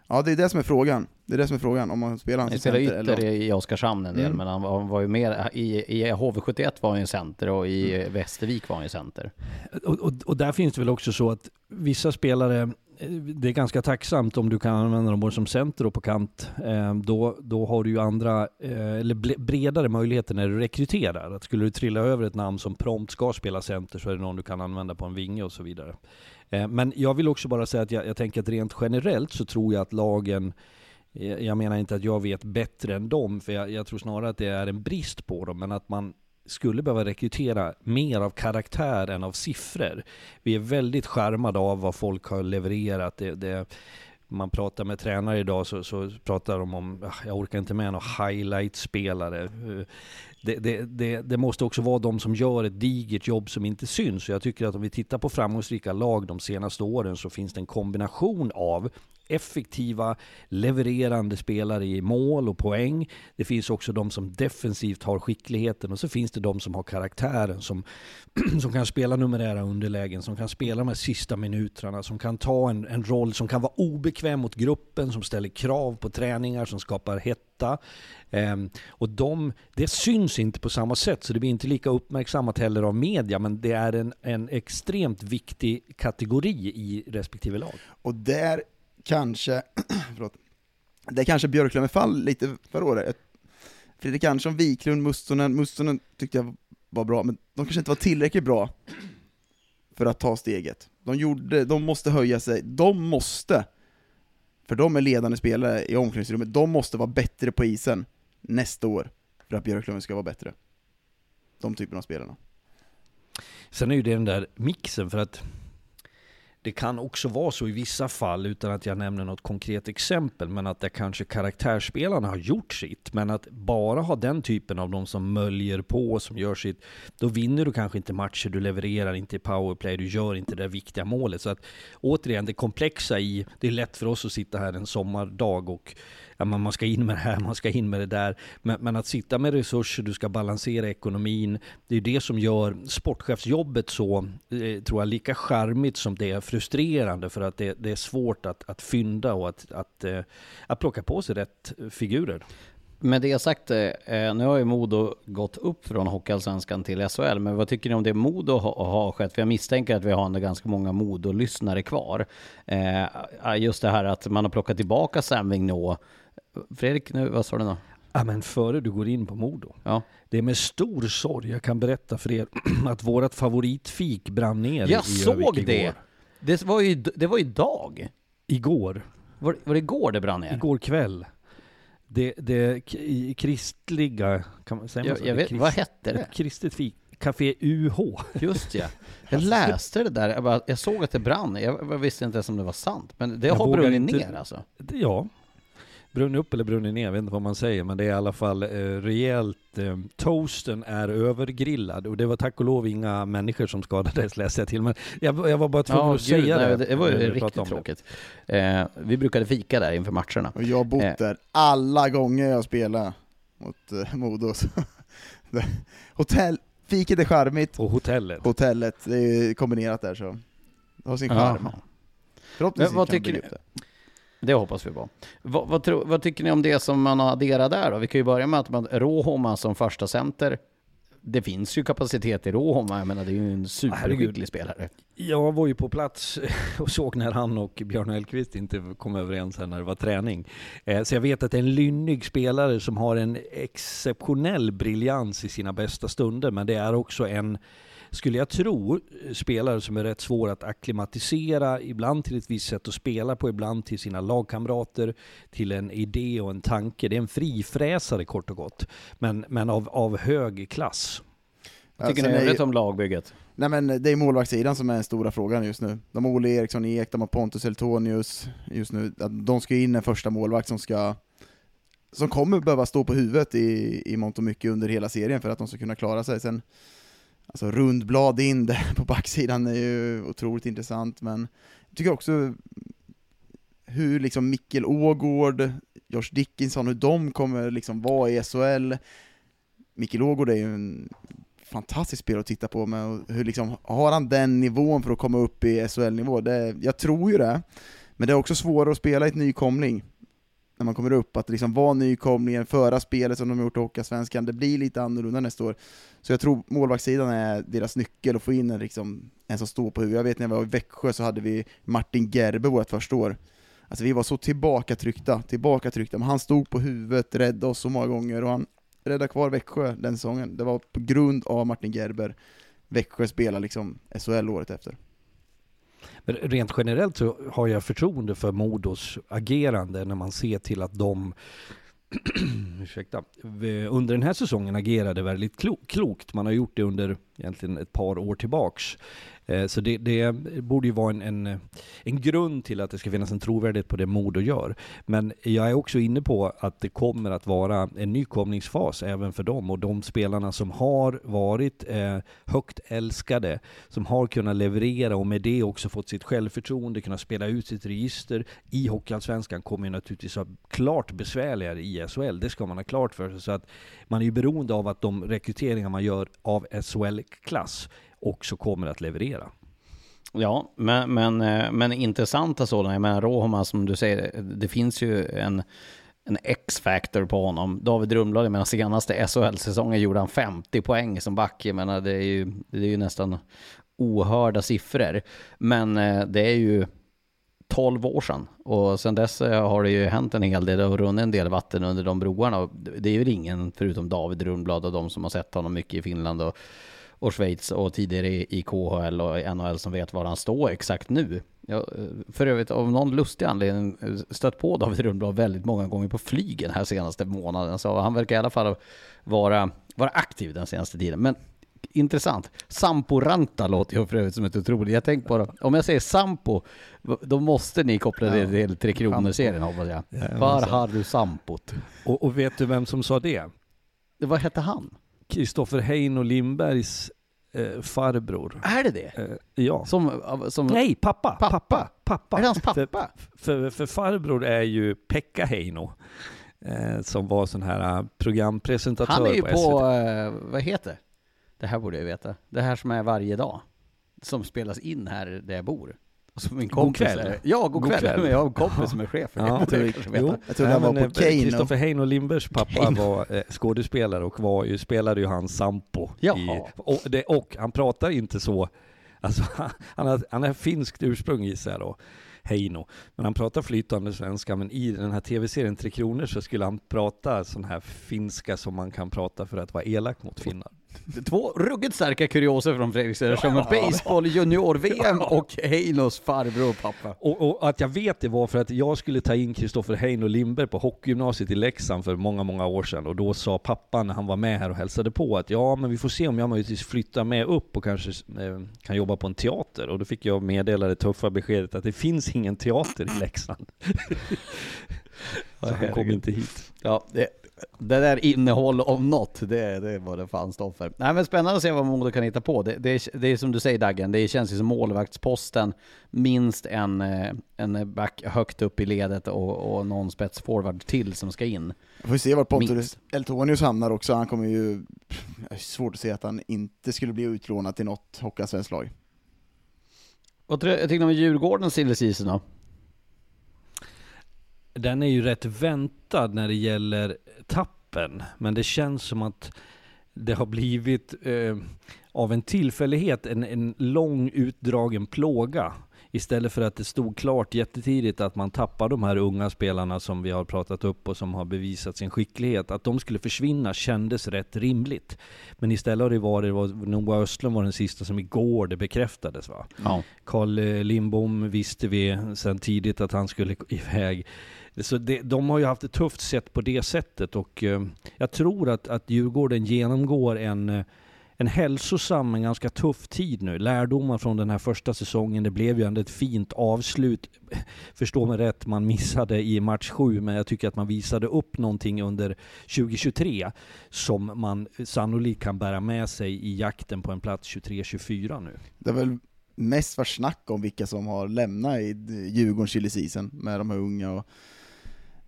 Ja, det är det som är frågan. Det är det som är frågan, om man spelar han som center ytter eller... i Oskarshamn en del, mm. men han var, han var, ju mer, i, i HV71 var han ju center och i mm. Västervik var han ju center. Och, och, och, där finns det väl också så att vissa spelare, det är ganska tacksamt om du kan använda dem både som center och på kant. Ehm, då, då har du ju andra, eh, eller bredare möjligheter när du rekryterar. Att skulle du trilla över ett namn som prompt ska spela center så är det någon du kan använda på en vinge och så vidare. Ehm, men jag vill också bara säga att jag, jag tänker att rent generellt så tror jag att lagen eh, jag menar inte att jag vet bättre än dem, för jag, jag, tror snarare att det är en brist på dem, men att man skulle behöva rekrytera mer av karaktär än av siffror. Vi är väldigt skärmade av vad folk har levererat. Det, det, man pratar med tränare idag så, så pratar de om, ah, jag orkar inte med några highlight-spelare. Det, det, det, det, måste också vara de som gör ett digert jobb som inte syns. Jag tycker att om vi tittar på framgångsrika lag de senaste åren så finns det en kombination av effektiva, levererande spelare i mål och poäng. Det finns också de som defensivt har skickligheten och så finns det de som har karaktären som, som kan spela numerära underlägen, som kan spela de här sista minuterna, som kan ta en, en roll som kan vara obekväm mot gruppen, som ställer krav på träningar, som skapar hetta. Um, och de, det syns inte på samma sätt, så det blir inte lika uppmärksammat heller av media, men det är en, en extremt viktig kategori i respektive lag. Och där kanske, förlåt, det kanske Björklöven fall lite förra året. Fredrik Andersson, Wiklund, Mustonen, Mustonen tyckte jag var bra, men de kanske inte var tillräckligt bra för att ta steget. De, gjorde, de måste höja sig, de måste, för de är ledande spelare i omklädningsrummet, de måste vara bättre på isen nästa år för att Björklund ska vara bättre. De typerna av spelarna. Sen är ju det den där mixen för att det kan också vara så i vissa fall, utan att jag nämner något konkret exempel, men att det kanske karaktärsspelarna har gjort sitt. Men att bara ha den typen av de som möljer på, som gör sitt, då vinner du kanske inte matcher, du levererar inte i powerplay, du gör inte det viktiga målet. Så att återigen, det komplexa i, det är lätt för oss att sitta här en sommardag och ja, man ska in med det här, man ska in med det där. Men, men, att sitta med resurser, du ska balansera ekonomin. Det är det som gör sportchefsjobbet så, eh, tror jag, lika charmigt som det är frustrerande. För att det, det är svårt att, att fynda och att, att, eh, att plocka på sig rätt figurer. Med det sagt, eh, nu har ju Modo gått upp från Hockeyallsvenskan till SHL, men vad tycker ni om det Modo har, skett? För jag misstänker att vi har ändå ganska många Modo-lyssnare kvar. Eh, just det här att man har plockat tillbaka Sam Vignot Fredrik, nu, vad sa du nu? Ja, men före du går in på Modo. Ja. Det är med stor sorg jag kan berätta för er att vårt favoritfik brann ner Jag i såg det! Det var ju, det var idag. Igår. Var, var det igår det brann ner? Igår kväll. Det, det kristliga, kan man säga jag, så? jag vet, Krist, vad hette det? Kristet fik. Café UH. Just ja. Jag läste det där, jag, bara, jag såg att det brann. Jag, jag visste inte ens om det var sant. Men det jag har brunnit ner alltså? Ja, brunnit upp eller brunnit ner, jag vet inte vad man säger, men det är i alla fall eh, rejält. Eh, toasten är övergrillad och det var tack och lov inga människor som skadades läste jag till. Men jag, jag var bara tvungen ja, att gud, säga nej, det. Det var ju riktigt tråkigt. Eh, vi brukade fika där inför matcherna. Och jag har bott eh. där alla gånger jag spelade mot eh, Modo. Hotell, fiket är charmigt. Och hotellet. Hotellet, det är kombinerat där så. Det har sin charm. Förhoppningsvis vad tycker ni? Det. Det hoppas vi på. Vad, vad, tro, vad, tycker ni om det som man har adderat där då? Vi kan ju börja med att man Rohoma som första center. Det finns ju kapacitet i Rohoma, jag menar det är ju en superhygglig spelare. Jag var ju på plats och såg när han och Björn Hellkvist inte kom överens här när det var träning. Eh, så jag vet att det är en lynnig spelare som har en exceptionell briljans i sina bästa stunder, men det är också en skulle jag tro, spelare som är rätt svåra att akklimatisera, ibland till ett visst sätt att spela på, ibland till sina lagkamrater, till en idé och en tanke. Det är en frifräsare kort och gott, men, men av, av hög klass. Vad tycker alltså, ni övrigt om lagbygget? Nej men det är målvaktssidan som är den stora frågan just nu. De har Olle Eriksson Ek, de har Pontus Eltonius just nu. De ska in en första målvakt som ska som kommer behöva stå på huvudet i, i mångt och mycket under hela serien för att de ska kunna klara sig. Sen Alltså rundblad in där på backsidan är ju otroligt intressant, men jag tycker också hur liksom Mikkel Ågård, Josh Dickinson, hur de kommer liksom vara i SHL. Mikkel Ågård är ju en fantastisk spelare att titta på, men hur liksom, har han den nivån för att komma upp i SHL-nivå? Jag tror ju det, men det är också svårare att spela i ett nykomling när man kommer upp, att liksom vara nykomlingen, föra spelet som de har gjort i svenskan det blir lite annorlunda nästa år. Så jag tror målvaktssidan är deras nyckel att få in en, liksom, en som står på huvudet. Jag vet när jag var i Växjö så hade vi Martin Gerber vårt första år. Alltså vi var så tillbakatryckta, tillbakatryckta, men han stod på huvudet, räddade oss så många gånger och han räddade kvar Växjö den säsongen. Det var på grund av Martin Gerber. Växjö spelade liksom SHL året efter. Men rent generellt så har jag förtroende för Modos agerande när man ser till att de ursäkta, under den här säsongen agerade väldigt klokt. Man har gjort det under egentligen ett par år tillbaks. Eh, så det, det, borde ju vara en, en, en, grund till att det ska finnas en trovärdighet på det Modo gör. Men jag är också inne på att det kommer att vara en nykomlingsfas även för dem och de spelarna som har varit eh, högt älskade, som har kunnat leverera och med det också fått sitt självförtroende, kunna spela ut sitt register i Hockeyallsvenskan kommer ju naturligtvis ha klart besvärligare i SHL. Det ska man ha klart för sig. Så att man är ju beroende av att de rekryteringar man gör av SHL-klass också kommer att leverera. Ja, men, men, eh, men intressanta sådana. Jag menar Rohoma som du säger, det finns ju en, en X-factor på honom. David Rumblad, jag menar senaste SHL-säsongen gjorde han 50 poäng som back. Jag menar det är ju, det är ju nästan ohörda siffror. Men eh, det är ju 12 år sedan. Och sedan dess eh, har det ju hänt en hel del och runnit en del vatten under de broarna. Det är ju ingen, förutom David Rundblad och de som har sett honom mycket i Finland och, och Schweiz och tidigare i, KHL och NHL som vet var han står exakt nu. Jag, eh, för övrigt av någon lustig anledning eh, stött på David Rundblad väldigt många gånger på flygen här senaste månaden. Så han verkar i alla fall vara, vara aktiv den senaste tiden. Men intressant. Sampo Ranta låter ju för övrigt som ett otroligt. Jag tänker bara, om jag säger Sampo, då måste ni koppla det till Tre Kronor-serien hoppas jag. Ja, Var har du Sampot? Och, och vet du vem som sa det? Vad hette han? Kristoffer Heino Lindbergs eh, farbror. Är det det? Eh, ja. Som, som... Nej, pappa! Pappa? Pappa! pappa. Är det hans pappa? För, för, för farbror är ju Pekka Heino. Eh, som var sån här eh, programpresentatör Han är ju på, på, eh, vad heter? Det här borde jag veta. Det här som är varje dag. Som spelas in här där jag bor. Och som min kompis kväll. är. Ja, god God kväll. kväll. Jag har en kompis som är chef för. Ja, Det jag jo. Jag trodde han var på eh, Keino. Kristoffer Heino Lindbergs pappa Keino. var eh, skådespelare och var ju, spelade ju han Sampo. I, och, det, och han pratar inte så, alltså han har, han har finskt ursprung gissar jag då. Heino. Men han pratar flytande svenska, men i den här tv-serien Tre Kronor så skulle han prata sån här finska som man kan prata för att vara elak mot finnar. Två ruggigt starka kurioser från Fredrik Söderström. Baseball junior-VM och Heinos farbror och pappa. Och, och att jag vet det var för att jag skulle ta in Kristoffer Heino Lindberg på hockeygymnasiet i Leksand för många, många år sedan. Och då sa pappan när han var med här och hälsade på att ja, men vi får se om jag möjligtvis flyttar med upp och kanske eh, kan jobba på en teater. Och då fick jag meddela det tuffa beskedet att det finns ingen teater i Leksand. Så han kom inte hit. Ja, det, det där innehåll om något, det, det var det fan stopp för. Nej men spännande att se vad Modo kan hitta på. Det, det, det är som du säger Daggen, det känns ju som målvaktsposten, minst en, eh, en back högt upp i ledet och, och någon spetsforward till som ska in. Vi får se var Pontus. Eltonius hamnar också, han kommer ju... Svårt att se att han inte skulle bli utlånad till något hockeyallsvenskt lag. Vad tycker om Djurgårdens silly då? Den är ju rätt väntad när det gäller tappen, men det känns som att det har blivit eh, av en tillfällighet en, en lång utdragen plåga. Istället för att det stod klart jättetidigt att man tappar de här unga spelarna som vi har pratat upp och som har bevisat sin skicklighet. Att de skulle försvinna kändes rätt rimligt. Men istället har det varit, det var, Noah Östlund var den sista som igår det bekräftades va? Ja. Carl eh, Lindbom visste vi sedan tidigt att han skulle iväg. Så det, de har ju haft ett tufft sätt på det sättet och eh, jag tror att, att Djurgården genomgår en, eh, en hälsosam men ganska tuff tid nu. Lärdomar från den här första säsongen. Det blev ju ändå ett fint avslut. Förstå mig rätt, man missade i match sju, men jag tycker att man visade upp någonting under 2023 som man sannolikt kan bära med sig i jakten på en plats 23-24 nu. Det har väl mest varit snack om vilka som har lämnat i Djurgårdens chili season med de här unga och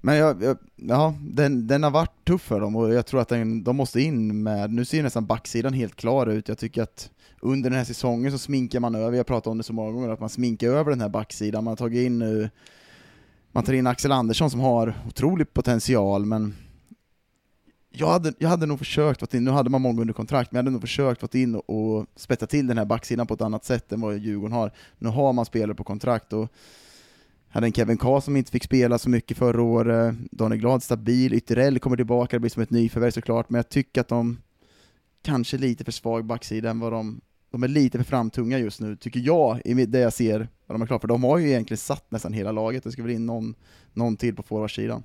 men jag, jag, ja, den, den har varit tuff för dem och jag tror att den, de måste in med, nu ser nästan backsidan helt klar ut, jag tycker att under den här säsongen så sminkar man över, jag pratat om det så många gånger, att man sminkar över den här backsidan, man har tagit in nu, man tar in Axel Andersson som har otrolig potential, men jag hade, jag hade nog försökt, vara in, nu hade man många under kontrakt, men jag hade nog försökt vara in och, och spetta till den här backsidan på ett annat sätt än vad Djurgården har. Nu har man spelare på kontrakt och hade en Kevin Karlsson som inte fick spela så mycket förra året, Daniel Glad stabil, Ytterell kommer tillbaka, det blir som ett nyförvärv såklart, men jag tycker att de kanske är lite för svag backsida än vad de de är lite för framtunga just nu, tycker jag, i det jag ser vad de är klara för. De har ju egentligen satt nästan hela laget, det ska väl in någon, någon till på forwardsidan.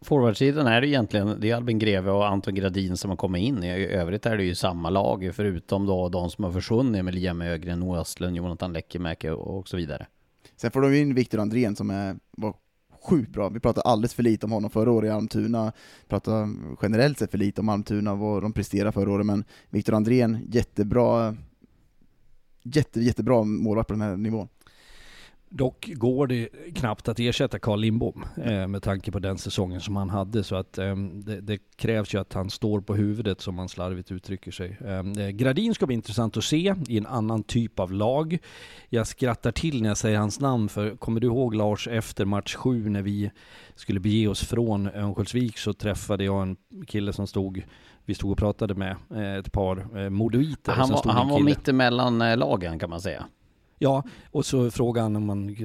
Forwardsidan är det egentligen, det är Albin Greve och Anton Gradin som har kommit in. I övrigt är det ju samma lag, förutom då de som har försvunnit med Liam Ögren, Noah Östlund, Jonathan Lekkerimäki och så vidare. Sen får de ju in Viktor Andrén som är, var sjukt bra. Vi pratade alldeles för lite om honom förra året i Almtuna, pratade generellt sett för lite om Almtuna, vad de presterade förra året, men Viktor Andrén, jättebra, jätte, jättebra målvakt på den här nivån. Dock går det knappt att ersätta Carl Lindbom eh, med tanke på den säsongen som han hade. Så att eh, det, det, krävs ju att han står på huvudet som man slarvigt uttrycker sig. Eh, Gradin ska bli intressant att se i en annan typ av lag. Jag skrattar till när jag säger hans namn för kommer du ihåg Lars efter match sju när vi skulle bege oss från Örnsköldsvik så träffade jag en kille som stod vi stod och pratade med eh, ett par eh, modoiter. Han var, han var kille- mitt emellan eh, lagen kan man säga. Ja, och så frågan om man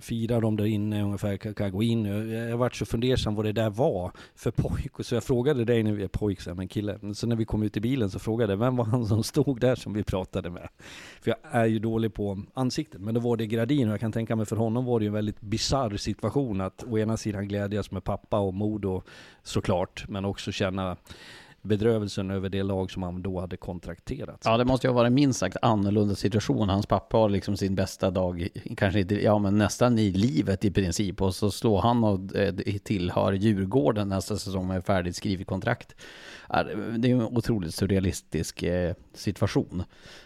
firar dem där inne ungefär, kan, kan jag gå in? Jag, jag varit så fundersam vad det där var för pojk. Och så jag frågade dig när vi är pojk, men kille. Så när vi kom ut i bilen så frågade jag, vem var han som stod där som vi pratade med? För jag är ju dålig på ansikten. men då var det Gradin och jag kan tänka mig för honom var det ju en väldigt bizarr situation att å ena sidan glädjas med pappa och Modo såklart, men också känna bedrövelsen över det lag som han då hade kontrakterat. Ja, det måste ju ha varit minst sagt annorlunda situation. Hans pappa har liksom sin bästa dag, kanske inte, ja men nästan i livet i princip. Och så slår han och eh, tillhör Djurgården nästa säsong med färdigt skrivet kontrakt. Det är en otroligt surrealistisk eh, situation.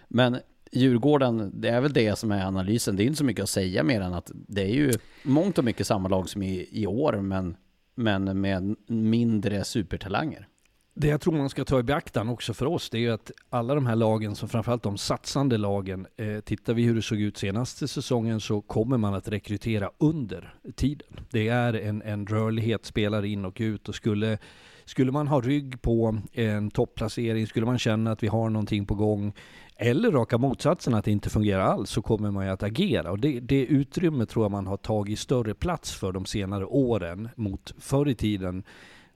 Men Djurgården, det är väl det som är analysen. Det är inte så mycket att säga mer än att det är ju mångt och mycket samma lag som i, i år, men, men med mindre supertalanger. Det jag tror man ska ta i beaktan också för oss, det är ju att alla de här lagen, som framförallt de satsande lagen, eh, tittar vi hur det såg ut senaste säsongen så kommer man att rekrytera under tiden. Det är en, en rörlighet spelare in och ut och skulle, skulle man ha rygg på en topplacering, skulle man känna att vi har någonting på gång, eller raka motsatsen att det inte fungerar alls, så kommer man ju att agera. Och det, det utrymme tror jag man har tagit större plats för de senare åren mot förr i tiden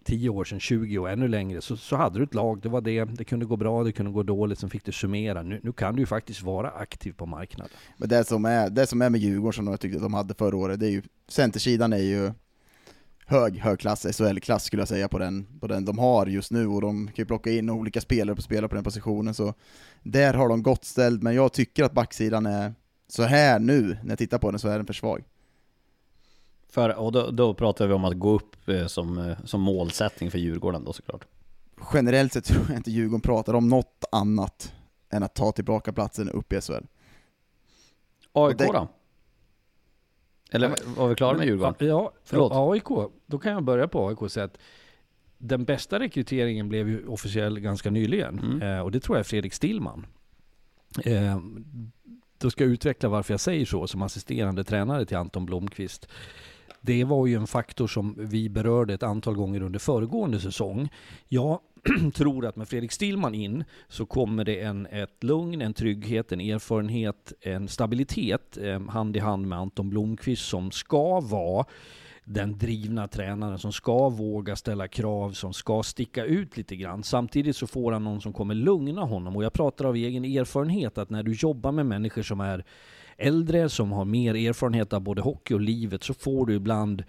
10 år sedan, 20 och ännu längre, så, så hade du ett lag, det var det, det kunde gå bra, det kunde gå dåligt, sen fick du summera. Nu, nu kan du ju faktiskt vara aktiv på marknaden. Men det som är, det som är med Djurgården, som jag tyckte att de hade förra året, det är ju, centersidan är ju hög, hög klass, SHL-klass skulle jag säga på den, på den de har just nu, och de kan ju plocka in olika spelare på spelare på den positionen, så där har de gott ställt, men jag tycker att backsidan är, så här nu, när jag tittar på den, så är den för svag. För, och då, då pratar vi om att gå upp eh, som, eh, som målsättning för Djurgården då såklart. Generellt sett tror jag inte Djurgården pratar om något annat än att ta tillbaka platsen upp i SHL. AIK då? Eller var vi klara med Djurgården? Ja, Förlåt. AIK, då kan jag börja på AIK och säga att den bästa rekryteringen blev ju officiell ganska nyligen. Mm. Eh, och det tror jag är Fredrik Stillman. Eh, då ska jag utveckla varför jag säger så som assisterande tränare till Anton Blomqvist det var ju en faktor som vi berörde ett antal gånger under föregående säsong. Jag tror att med Fredrik Stillman in så kommer det en, ett lugn, en trygghet, en erfarenhet, en stabilitet eh, hand i hand med Anton Blomqvist som ska vara den drivna tränaren som ska våga ställa krav, som ska sticka ut lite grann. Samtidigt så får han någon som kommer lugna honom. Och jag pratar av egen erfarenhet att när du jobbar med människor som är äldre som har mer erfarenhet av både hockey och livet så får du ibland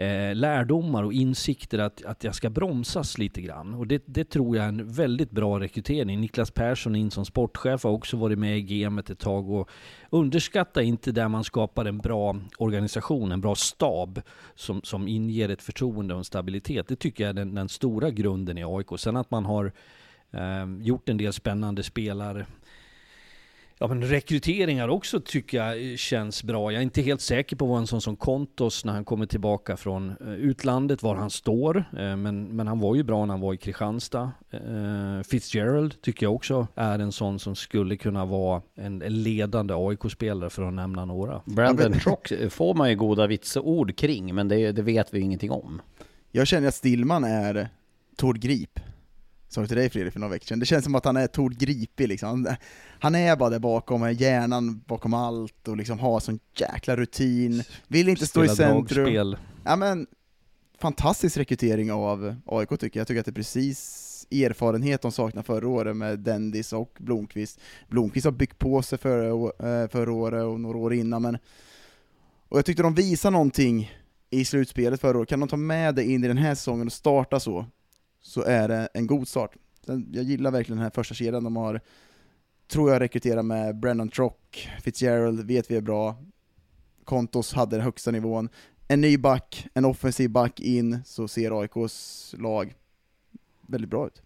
eh, lärdomar och insikter att, att jag ska bromsas lite grann. Och det, det tror jag är en väldigt bra rekrytering. Niklas Persson in som sportchef har också varit med i gamet ett tag. Och underskatta inte där man skapar en bra organisation, en bra stab som, som inger ett förtroende och en stabilitet. Det tycker jag är den, den stora grunden i AIK. Sen att man har eh, gjort en del spännande spelare Ja men rekryteringar också tycker jag känns bra. Jag är inte helt säker på vad en sån som Kontos när han kommer tillbaka från eh, utlandet, var han står. Eh, men, men han var ju bra när han var i Kristianstad. Eh, Fitzgerald tycker jag också är en sån som skulle kunna vara en ledande AIK-spelare för att nämna några. Brandon Trock får man ju goda vitsord kring, men det, det vet vi ingenting om. Jag känner att Stillman är Tord Grip sa till dig Fredrik för några veckor sedan, det känns som att han är Tord Gripig liksom. Han är bara där bakom, hjärnan bakom allt och liksom har sån jäkla rutin, vill inte Spela stå i centrum. Dragspel. Ja men, fantastisk rekrytering av AIK tycker jag, jag tycker att det är precis erfarenhet de saknar förra året med Dendis och Blomqvist. Blomqvist har byggt på sig förra, eh, förra året och några år innan, men och jag tyckte de visade någonting i slutspelet förra året, kan de ta med det in i den här säsongen och starta så, så är det en god start. Jag gillar verkligen den här första kedjan de har, tror jag rekryterar med Brennan Trock, Fitzgerald vet vi är bra, Kontos hade den högsta nivån, en ny back, en offensiv back in, så ser AIKs lag väldigt bra ut.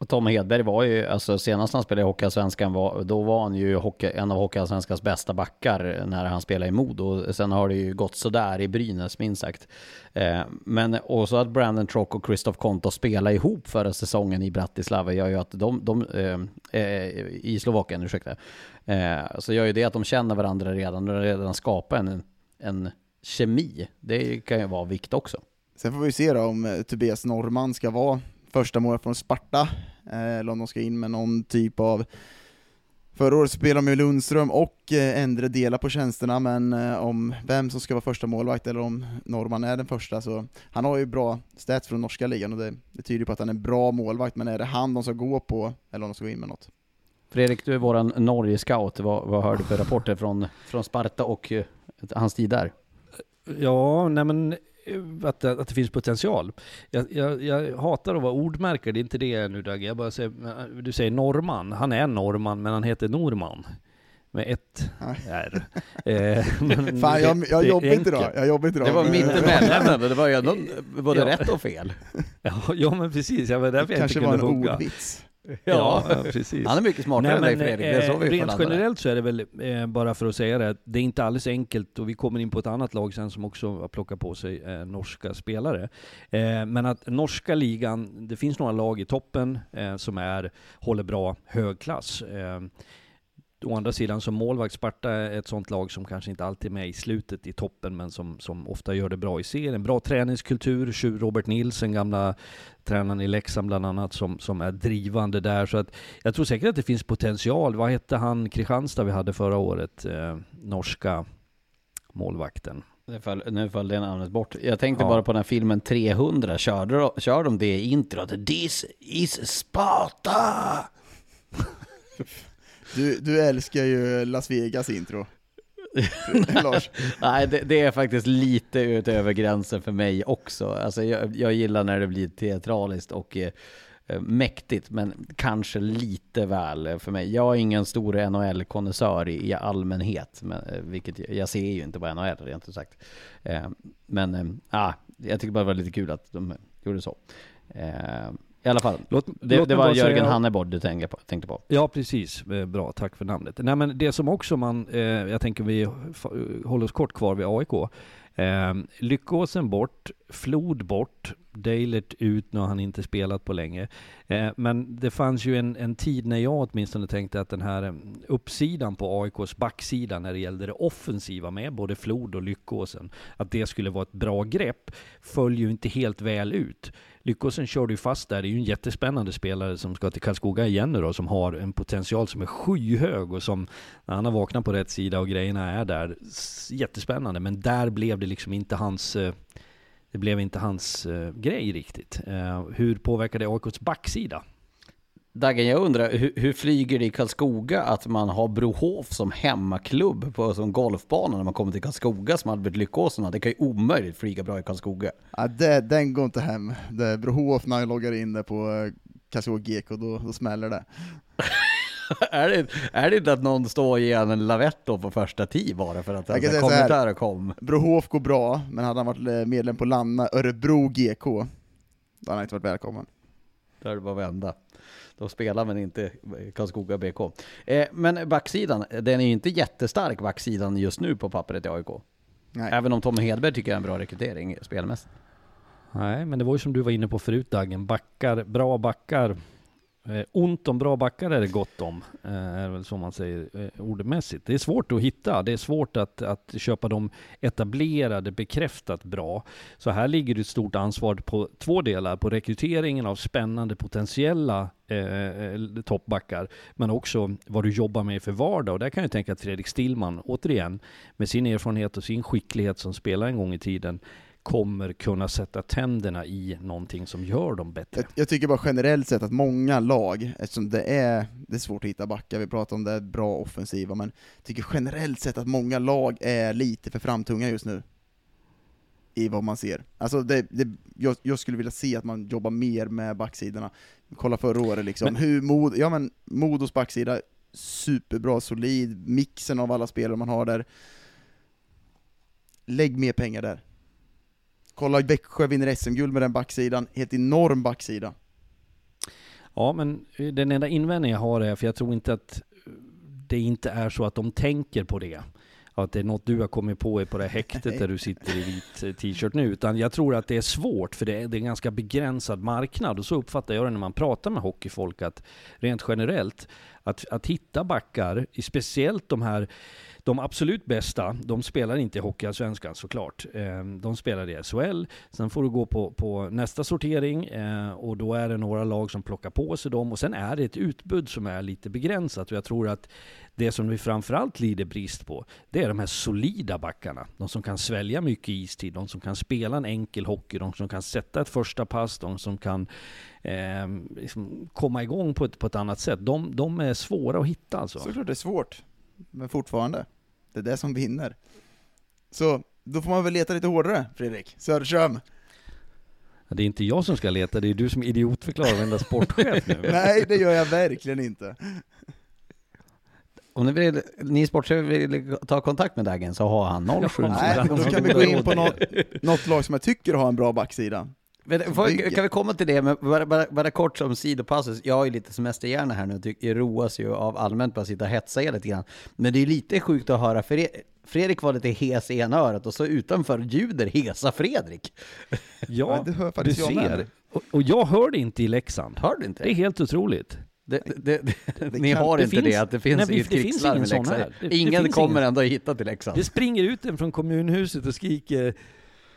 Och Tom Hedberg var ju, alltså senast han spelade i Hockeyallsvenskan, var, då var han ju hockey, en av Hockeyallsvenskans bästa backar när han spelade i Modo. Sen har det ju gått sådär i Brynäs minst sagt. Eh, men också att Brandon Trock och Christoph Konto spelade ihop förra säsongen i Bratislava gör ju att de, de eh, eh i Slovakien, ursäkta, eh, så gör ju det att de känner varandra redan och redan skapar en, en kemi. Det kan ju vara vikt också. Sen får vi se då om eh, Tobias Norrman ska vara första målet från Sparta, eller om de ska in med någon typ av Förra året spelade de med Lundström och eh, Endre delar på tjänsterna, men eh, om vem som ska vara första målvakt eller om Norman är den första, så han har ju bra stats från norska ligan och det, det tyder på att han är en bra målvakt, men är det han de ska gå på, eller om de ska gå in med något? Fredrik, du är våran Norge-scout. Vad, vad hör du för rapporter från, från Sparta och eh, hans tid där? Ja, nej men att, att det finns potential. Jag, jag, jag hatar att vara ordmärkare, det är inte det nu Dagge. Jag bara säger, du säger norrman. Han är norrman, men han heter Norman. Med ett R. Eh, Fan, jag, jag det jobbar inte idag, jag jobbar inte idag. Det var men- mittemellan, det var ju ändå både Ja. rätt och fel. Ja, ja men precis, ja, men därför jag inte kanske var kunde en hugga. ordvits. Ja, precis. Han är mycket smartare än dig Fredrik, det är så vi får rent det. generellt så är det väl, eh, bara för att säga det, det är inte alldeles enkelt och vi kommer in på ett annat lag sen som också har plockat på sig eh, norska spelare. Eh, men att norska ligan, det finns några lag i toppen eh, som är, håller bra hög klass. Å andra sidan som målvakt, Sparta är ett sånt lag som kanske inte alltid är med i slutet i toppen, men som, som ofta gör det bra i serien. Bra träningskultur, Tjur Robert Nilsen, gamla tränaren i Leksand bland annat, som, som är drivande där. Så att jag tror säkert att det finns potential. Vad hette han Kristianstad vi hade förra året? Eh, norska målvakten. Nu föll, nu föll det namnet bort. Jag tänkte Ja. bara på den här filmen 300, körde, de- kör de det i introt? This is Sparta! Du, du älskar ju Las Vegas intro. Lars. Nej, det, det är faktiskt lite utöver gränsen för mig också. Alltså jag, jag gillar när det blir teatraliskt och eh, mäktigt, men kanske lite väl för mig. Jag är ingen stor NHL-konnässör i, i allmänhet, men, eh, vilket jag, jag ser ju inte på NHL rent ut sagt. Eh, men eh, ah, jag tycker bara det var lite kul att de gjorde så. Eh, I alla fall, Låt, det, låt det var Jörgen säga- Hannebord du tänkte på. Tänkte på. Ja, precis. Eh, Bra, tack för namnet. Nej, men det som också man, eh, jag tänker vi håller oss kort kvar vid AIK. Eh, Lyckåsen bort, Flod bort, Deilert ut, nu har han inte spelat på länge. Eh, men det fanns ju en, en tid när jag åtminstone tänkte att den här eh, uppsidan på AIKs backsida när det gällde det offensiva med både Flod och Lyckåsen, att det skulle vara ett bra grepp, föll ju inte helt väl ut. Lyckosen körde ju fast där, det är ju en jättespännande spelare som ska till Karlskoga igen nu då, som har en potential som är skyhög och som, när han har vaknat på rätt sida och grejerna är där, jättespännande. Men där blev det liksom inte hans, eh, det blev inte hans eh, grej riktigt. Eh, hur påverkar det AIKs backsida? Dagen, jag undrar, hur, hur flyger det i Karlskoga att man har Brohof som hemmaklubb på som golfbana när man kommer till Karlskoga som Albert Lyckåsen? Det kan ju omöjligt flyga bra i Karlskoga. Ja, det, den går inte hem. Det Brohof när jag loggar in det på eh, Karlskoga GK, då, då smäller det. är, det, är det inte att någon står och ger en en lavett då på första tee bara för att Jag kan alltså, kommentarer kom? Brohof går bra, men hade han varit eh, medlem på Lanna Örebro GK, då hade han inte varit välkommen. Där är det bara att vända. Då spelar man inte Karlskoga BK. Eh, men backsidan, den är ju inte jättestark backsidan just nu på pappret i AIK. Nej. Även om Tommy Hedberg tycker jag är en bra rekrytering spelmässigt. Nej, men det var ju som du var inne på förut Dagen, backar, bra backar. Eh, ont om bra backar är det gott om, eh, är väl som man säger eh, ordmässigt. Det är svårt att hitta, det är svårt att, att köpa de etablerade, bekräftat bra. Så här ligger det ett stort ansvar på två delar, på rekryteringen av spännande potentiella eh, eh toppbackar, men också vad du jobbar med för vardag. Och där kan jag tänka att Fredrik Stillman, återigen, med sin erfarenhet och sin skicklighet som spelare en gång i tiden, kommer kunna sätta tänderna i någonting som gör dem bättre. Jag, jag tycker bara generellt sett att många lag, eftersom det är, det är svårt att hitta backar, vi pratar om det bra offensiva, men jag tycker generellt sett att många lag är lite för framtunga just nu. I vad man ser. Alltså det, det, jag, jag skulle vilja se att man jobbar mer med backsidorna. Kolla förra året liksom, Men- hur Mod, ja men Modos backsida, superbra, solid, mixen av alla spelare man har där. Lägg mer pengar där. Kolla Växjö vinner SM-guld med den backsidan, helt enorm backsida. Ja, men den enda invändningen jag har är, för jag tror inte att det inte är så att de tänker på det. att det är något du har kommit på på det här häktet där du sitter i vit eh, t-shirt nu. Utan jag tror att det är svårt, för det är, det är en ganska begränsad marknad. Och så uppfattar jag det när man pratar med hockeyfolk, att rent generellt, att, att hitta backar, speciellt de här de absolut bästa, de spelar inte i Hockeyallsvenskan såklart. Eh, de spelar i SHL. Sen får du gå på, på nästa sortering eh, och då är det några lag som plockar på sig dem. Och sen är det ett utbud som är lite begränsat. Och jag tror att det som vi framförallt lider brist på, det är de här solida backarna. De som kan svälja mycket istid, de som kan spela en enkel hockey, de som kan sätta ett första pass, de som kan eh, liksom komma igång på ett, på ett annat sätt. De, de är svåra att hitta alltså. Såklart det är svårt, men fortfarande. Det är det som vinner. Så, då får man väl leta lite hårdare, Fredrik Söderström. Det är inte jag som ska leta, det är du som idiotförklarar varenda sportchef nu. Nej, det gör jag verkligen inte. Om ni, vill, ni sportchefer vill ta kontakt med Dagen så har han 07 Nej, då kan vi gå in på något, något lag som jag tycker har en bra backsida. Men, kan vi komma till det, men bara, bara, bara kort som sidopassus. Jag ju lite semesterhjärna här nu och tycker, roas ju av allmänt bara sitta och hetsa er lite grann. Men det är lite sjukt att höra, för Fredrik var lite hes i ena örat och så utanför ljuder hesa Fredrik. Ja, det hör du faktiskt jag med. ser. Och, och jag hör det inte i Leksand. Hör du inte? Det är helt otroligt. Det, det, det, ni kan- har det inte finns- det, att det finns nej, det finns ingen sån här. Ingen kommer ingen. ändå hitta till Leksand. Det springer ut en från kommunhuset och skriker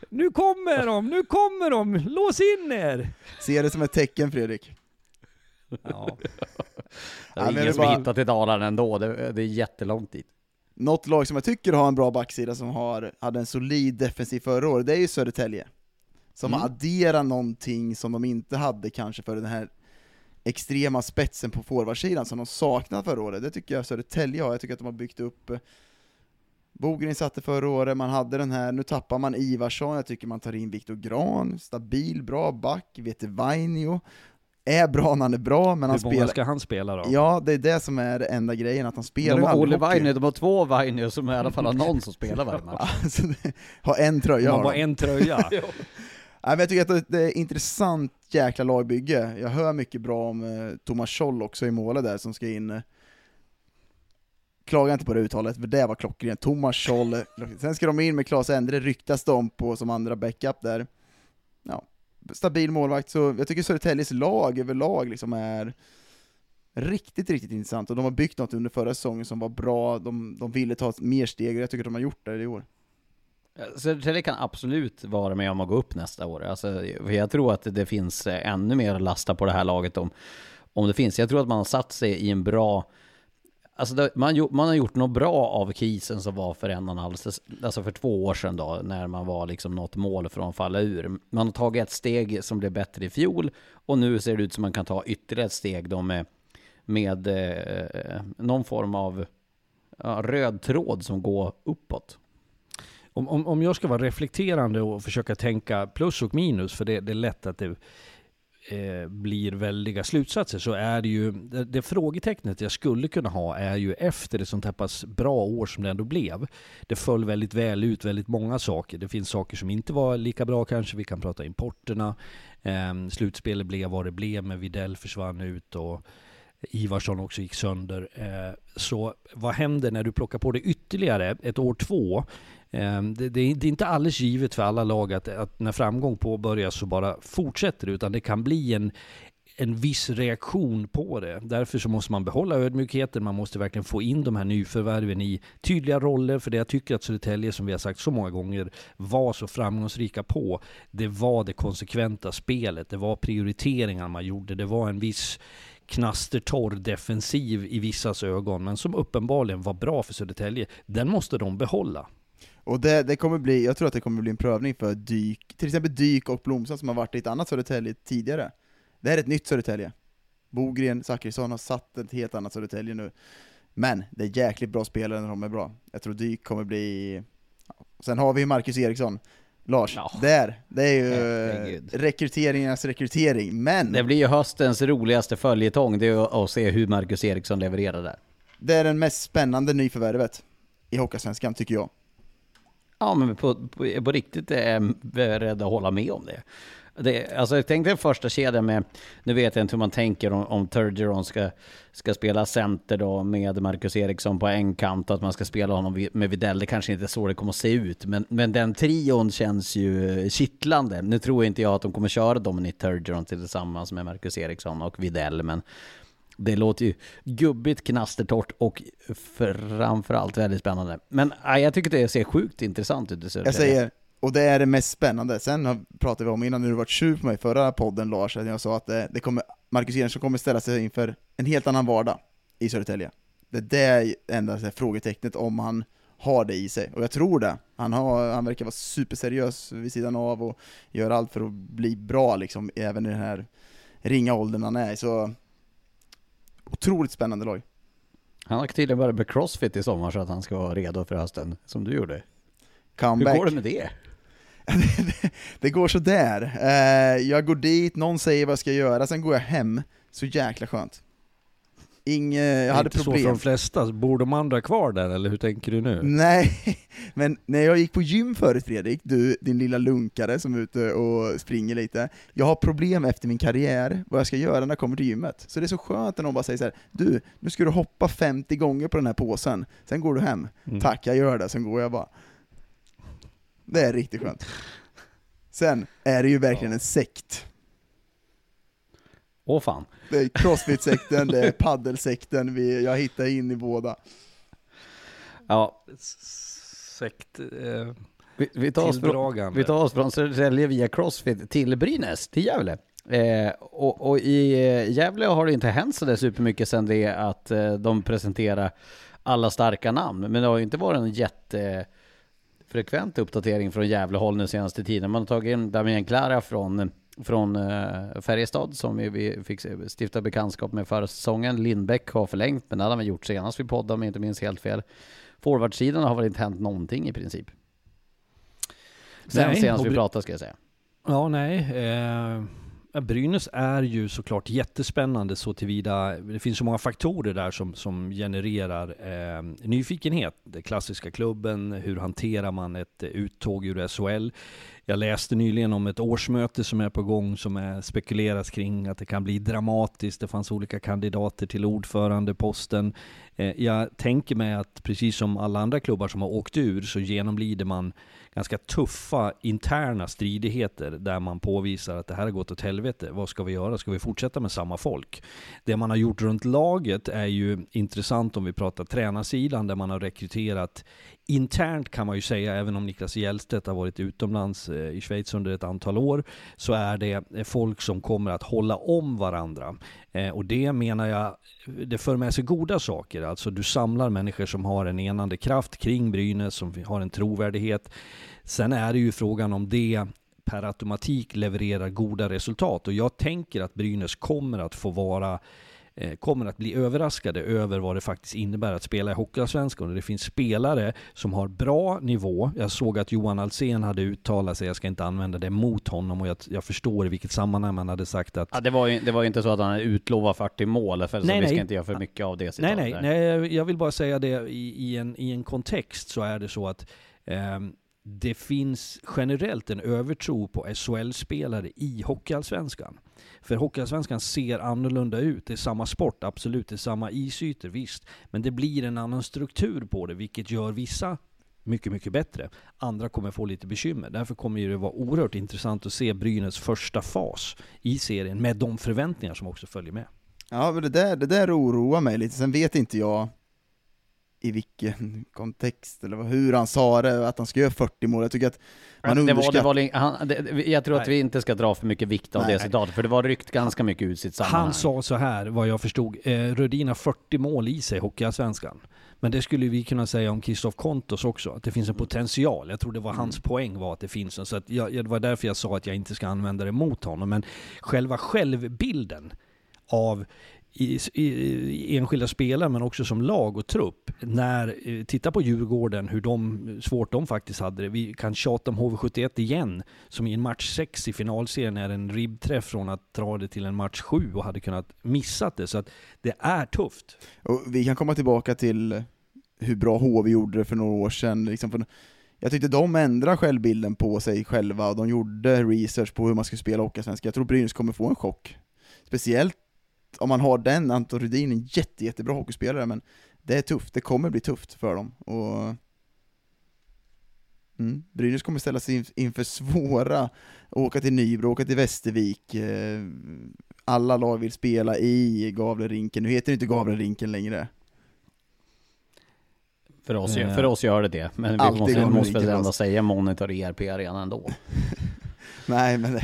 Nu kommer de, nu kommer de, lås in er! Se det som ett tecken Fredrik. Ja. Det Ja, är men ingen det som bara- hittat till Dalarna ändå, det, det är jättelångt dit. Något lag som jag tycker har en bra backsida som har, hade en solid defensiv förra året, det är ju Södertälje. Som Mm. adderar någonting som de inte hade kanske för den här extrema spetsen på forwardsidan som de saknade förra året. Det tycker jag Södertälje har, jag tycker att de har byggt upp Bogren satte förra året, man hade den här, nu tappar man Ivarsson, jag tycker man tar in Viktor Gran, stabil, bra back, Vete Vainio, är bra när han är bra, men han Hur många spelar... ska han spela då? Ja, det är det som är det enda grejen, att han spelar De har Olle. Vainio, de har två Vainio som i alla fall har någon som spelar varje match. Alltså, har en tröja Man har bara de. en tröja. Nej, men jag tycker att det är ett intressant jäkla lagbygge. Jag hör mycket bra om eh, Thomas Scholl också i målet där som ska in. Klaga inte på det uttalet, för det var klockrent. Thomas Scholl. Sen ska de in med Claes Endre, ryktas de på som andra backup där. Ja, stabil målvakt, så jag tycker Södertäljes lag överlag liksom är riktigt, riktigt intressant. Och de har byggt något under förra säsongen som var bra, de, de ville ta mer steg, och jag tycker att de har gjort det i år. Södertälje kan absolut vara med om att gå upp nästa år. Alltså, jag tror att det finns ännu mer att lasta på det här laget om, om det finns. Jag tror att man har satt sig i en bra... Alltså det, man, man har gjort något bra av krisen som var för en och en halv, alltså för två år sedan då, när man var liksom något mål från att falla ur. Man har tagit ett steg som blev bättre i fjol och nu ser det ut som man kan ta ytterligare ett steg då med, med eh, någon form av ja, röd tråd som går uppåt. Om, om, om jag ska vara reflekterande och försöka tänka plus och minus, för det, det är lätt att det eh, blir väldiga slutsatser, så är det ju, det, det frågetecknet jag skulle kunna ha är ju efter ett sånt här pass bra år som det ändå blev. Det föll väldigt väl ut, väldigt många saker. Det finns saker som inte var lika bra kanske, vi kan prata importerna. Eh, slutspelet blev vad det blev, men Videll försvann ut och Ivarsson också gick sönder. Eh, Så vad händer när du plockar på det ytterligare ett år två? Ehm, det, det, är, det är inte alldeles givet för alla lag att, att när framgång påbörjas så bara fortsätter det, utan det kan bli en, en viss reaktion på det. Därför så måste man behålla ödmjukheten, man måste verkligen få in de här nyförvärven i tydliga roller, för det jag tycker att Södertälje, som vi har sagt så många gånger, var så framgångsrika på, det var det konsekventa spelet, det var prioriteringar man gjorde, det var en viss knastertorr defensiv i vissas ögon, men som uppenbarligen var bra för Södertälje. Den måste de behålla. Och det, det kommer bli, jag tror att det kommer bli en prövning för Dyk, till exempel Dyk och Blomström som har varit i ett annat Södertälje tidigare. Det här är ett nytt Södertälje. Bogren, Zachrisson har satt ett helt annat Södertälje nu. Men det är jäkligt bra spelare när de är bra. Jag tror Dyk kommer bli... Sen har vi Marcus Eriksson. Lars, Ja. där, det är ju Herregud. rekryteringarnas rekrytering, men Det blir ju höstens roligaste följetong, det är ju att se hur Marcus Eriksson levererar där. det är den mest spännande nyförvärvet i Hockeysvenskan, tycker jag. Ja, men på, på, på riktigt är jag beredd att hålla med om det. Det, alltså jag tänkte en första kedjan med, nu vet jag inte hur man tänker om, om Turgeron ska, ska spela center då med Marcus Eriksson på en kant och att man ska spela honom med Videll. Det kanske inte är så det kommer att se ut, men, men den trion känns ju kittlande. Nu tror inte jag att de kommer köra Dominic Turgeron tillsammans med Marcus Eriksson och Videll, men det låter ju gubbigt, knastertorrt och framförallt väldigt spännande. Men ja, jag tycker det ser sjukt intressant ut i Jag säger, och det är det mest spännande. Sen har- pratade vi om innan när du var sur på mig i förra podden Lars, att jag sa att det, det kommer, Marcus Eriksson kommer ställa sig inför en helt annan vardag i Södertälje. Det är det enda så här frågetecknet om han har det i sig, och jag tror det. Han, har, han verkar vara superseriös vid sidan av och gör allt för att bli bra liksom, även i den här ringa åldern han är i. Så otroligt spännande lag. Han har tydligen börjat med crossfit i sommar så att han ska vara redo för hösten, som du gjorde. Comeback. Hur går det med det? Det går sådär. Eh, jag går dit, någon säger vad jag ska göra, sen går jag hem. Så jäkla skönt. Inge, jag Det är hade inte så för problem. de flesta. Bor de andra kvar där eller hur tänker du nu? Nej, men när jag gick på gym förut Fredrik, du din lilla lunkare som är ute och springer lite, jag har problem efter min karriär, vad jag ska göra när jag kommer till gymmet. Så det är så skönt när någon bara säger så här: du, nu ska du hoppa 50 gånger på den här påsen, sen går du hem. Mm. Tack, jag gör det, sen går jag bara. Det är riktigt skönt. Sen är det ju verkligen en sekt. Åh fan. Det är crossfit-sekten, det är paddelsekten, vi, jag hittar in i båda. Ja, Sekt... Eh, vi, vi, tar oss från, vi tar oss från Södertälje via Crossfit till Brynäs, till Gävle. Eh, och, och i eh, Gävle har det inte hänt så där supermycket sen det att eh, de presenterar alla starka namn. Men det har ju inte varit en jättefrekvent uppdatering från Gävlehåll den senaste tiden. Man har tagit in Damien Klara från, från eh, Färjestad som vi, fick stifta bekantskap med förra säsongen. Lindbäck har förlängt, men det hade man gjort senast vi poddade om jag inte minns helt fel. Forwardsidan har väl inte hänt någonting i princip. Sen Nej, senast vi pratade ska jag säga. Ja, nej. Eh, Brynäs är ju såklart jättespännande så tillvida, det finns så många faktorer där som, som genererar eh, nyfikenhet. Den klassiska klubben, hur hanterar man ett eh, uttåg ur SHL? Jag läste nyligen om ett årsmöte som är på gång som är spekuleras kring att det kan bli dramatiskt. Det fanns olika kandidater till ordförandeposten. Eh, jag tänker mig att precis som alla andra klubbar som har åkt ur så genomlider man ganska tuffa interna stridigheter där man påvisar att det här har gått åt helvete. Vad ska vi göra? Ska vi fortsätta med samma folk? Det man har gjort runt laget är ju intressant om vi pratar tränarsidan där man har rekryterat internt kan man ju säga, även om Niklas Hjellstedt har varit utomlands eh, i Schweiz under ett antal år, så är det eh, folk som kommer att hålla om varandra. Eh, och det menar jag, det för med sig goda saker. Alltså du samlar människor som har en enande kraft kring Brynäs, som har en trovärdighet. Sen är det ju frågan om det per automatik levererar goda resultat. Och jag tänker att Brynäs kommer att få vara kommer att bli överraskade över vad det faktiskt innebär att spela i Hockeyallsvenskan. Det finns spelare som har bra nivå. Jag såg att Johan Alsen hade uttalat sig, jag ska inte använda det mot honom och jag, jag förstår i vilket sammanhang man hade sagt att Ja, det, var ju, det var ju inte så att han utlovat 40 mål, för så Nej, vi ska nej. inte göra för mycket av det Nej, citatet nej, där. nej, jag vill bara säga det i, i, en, i en kontext så är det så att ehm, det finns generellt en övertro på SHL-spelare i Hockeyallsvenskan. För Hockeyallsvenskan ser annorlunda ut. Det är samma sport, absolut. Det är samma isytor, visst. Men det blir en annan struktur på det, vilket gör vissa mycket, mycket bättre. Andra kommer få lite bekymmer. Därför kommer det vara oerhört intressant att se Brynäs första fas i serien med de förväntningar som också följer med. Ja, men det där, det där oroar mig lite, sen vet inte jag i vilken kontext, eller hur han sa det, att han ska göra 40 mål. Jag tycker att man det var, det underskattar... var, han, det, jag tror att Nej. vi inte ska dra för mycket vikt av Nej. det citatet, för det var ryckt ganska mycket ut sitt sammanhang. Han sa så här, vad jag förstod, eh, Rödin har 40 mål i sig Hockeyallsvenskan. Men det skulle vi kunna säga om Kristoff Kontos också, att det finns en potential. Jag tror det var hans poäng var att det finns en. Så att jag, det var därför jag sa att jag inte ska använda det mot honom. Men själva självbilden av i, i, i enskilda spelare men också som lag och trupp. När, eh, titta på Djurgården, hur de, svårt de faktiskt hade det. Vi kan tjata om HV71 igen, som i en match 6 i finalserien är en ribbträff från att dra det till en match 7 och hade kunnat missat det. Så att det är tufft. Och vi kan komma tillbaka till hur bra HV gjorde det för några år sedan. Liksom för, jag tyckte de ändrade självbilden på sig själva och de gjorde research på hur man skulle spela Hockeyallsvenskan. Jag tror Brynäs kommer få en chock. Speciellt om man har den, Anton Rudin, en jätte, jättebra hockeyspelare, men det är tufft, det kommer bli tufft för dem. Och Mm. Brynäs kommer ställa sig inför svåra, åka till Nybro, åka till Västervik, eh, alla lag vill spela i Gavlerinken, nu heter det inte Gavlerinken längre. För oss, uh, för oss gör det det, men vi måste, måste väl ändå säga Monitor ERP-arenan ändå. Nej, men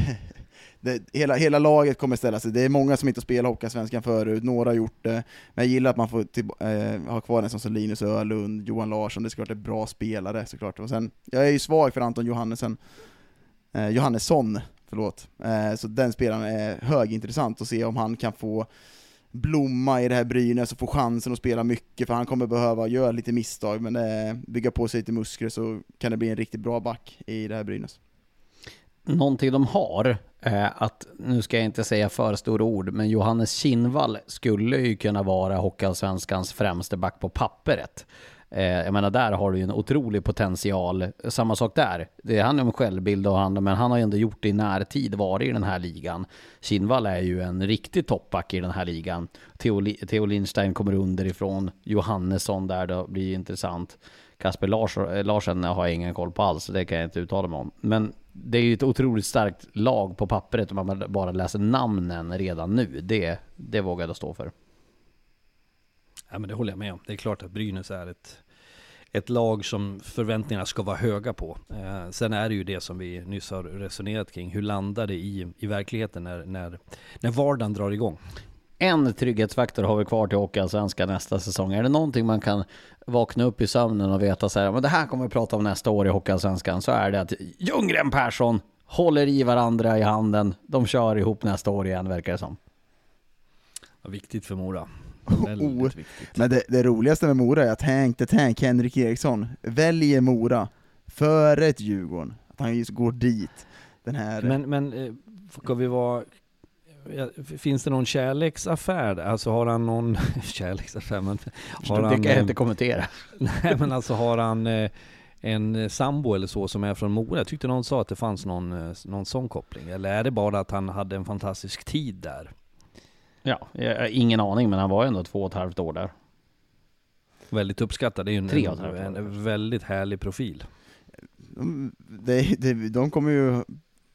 det, hela, hela laget kommer ställa sig, det är många som inte har spelat Hockeyallsvenskan förut, några har gjort det, men jag gillar att man får till, eh, ha kvar en sån som Linus Ölund, Johan Larsson, det är såklart är bra spelare såklart. Och sen, jag är ju svag för Anton Johannesen, eh, Johannesson, förlåt, eh, så den spelaren är högintressant att se om han kan få blomma i det här Brynäs och få chansen att spela mycket, för han kommer behöva göra lite misstag, men eh, bygga på sig lite muskler så kan det bli en riktigt bra back i det här Brynäs. Någonting de har, Eh, att, nu ska jag inte säga för stora ord, men Johannes Kinnvall skulle ju kunna vara Hockeyallsvenskans främste back på pappret. Eh, jag menar, där har du ju en otrolig potential. Samma sak där. Det handlar om självbild och han, men han har ju ändå gjort det i närtid, varit i den här ligan. Kinnvall är ju en riktig toppback i den här ligan. Theo, Theo Lindstein kommer underifrån. Johannesson där, det blir intressant. Kasper Larsson, eh, Larsen har jag ingen koll på alls, det kan jag inte uttala mig om. Men det är ju ett otroligt starkt lag på pappret om man bara läser namnen redan nu. Det, det vågar jag stå för. Ja men det håller jag med om. Det är klart att Brynäs är ett, ett lag som förväntningarna ska vara höga på. Eh, sen är det ju det som vi nyss har resonerat kring. Hur landar det i, i verkligheten när, när, när vardagen drar igång? En trygghetsfaktor har vi kvar till Hockeyallsvenskan nästa säsong. Är det någonting man kan vakna upp i sömnen och veta så här, men det här kommer vi prata om nästa år i Hockeyallsvenskan, så är det att Ljunggren Persson håller i varandra i handen. De kör ihop nästa år igen, verkar det som. Viktigt för Mora. Oh, viktigt. Men det, det, roligaste med Mora är att Hank the Tank, Henrik Eriksson, väljer Mora före ett Djurgården. Att han just går dit. Den här... Men, men eh, ska vi vara Finns det någon kärleksaffär? Alltså har han någon kärleksaffär? Men har det han, kan jag inte kommentera. Nej men alltså har han eh, en sambo eller så som är från Mora? Jag tyckte någon sa att det fanns någon, eh, någon sån koppling. Eller är det bara att han hade en fantastisk tid där? Ja, jag har ingen aning men han var ju ändå två och ett halvt år där. Väldigt uppskattad, det är ju en, en, en väldigt härlig profil. De, de, de kommer ju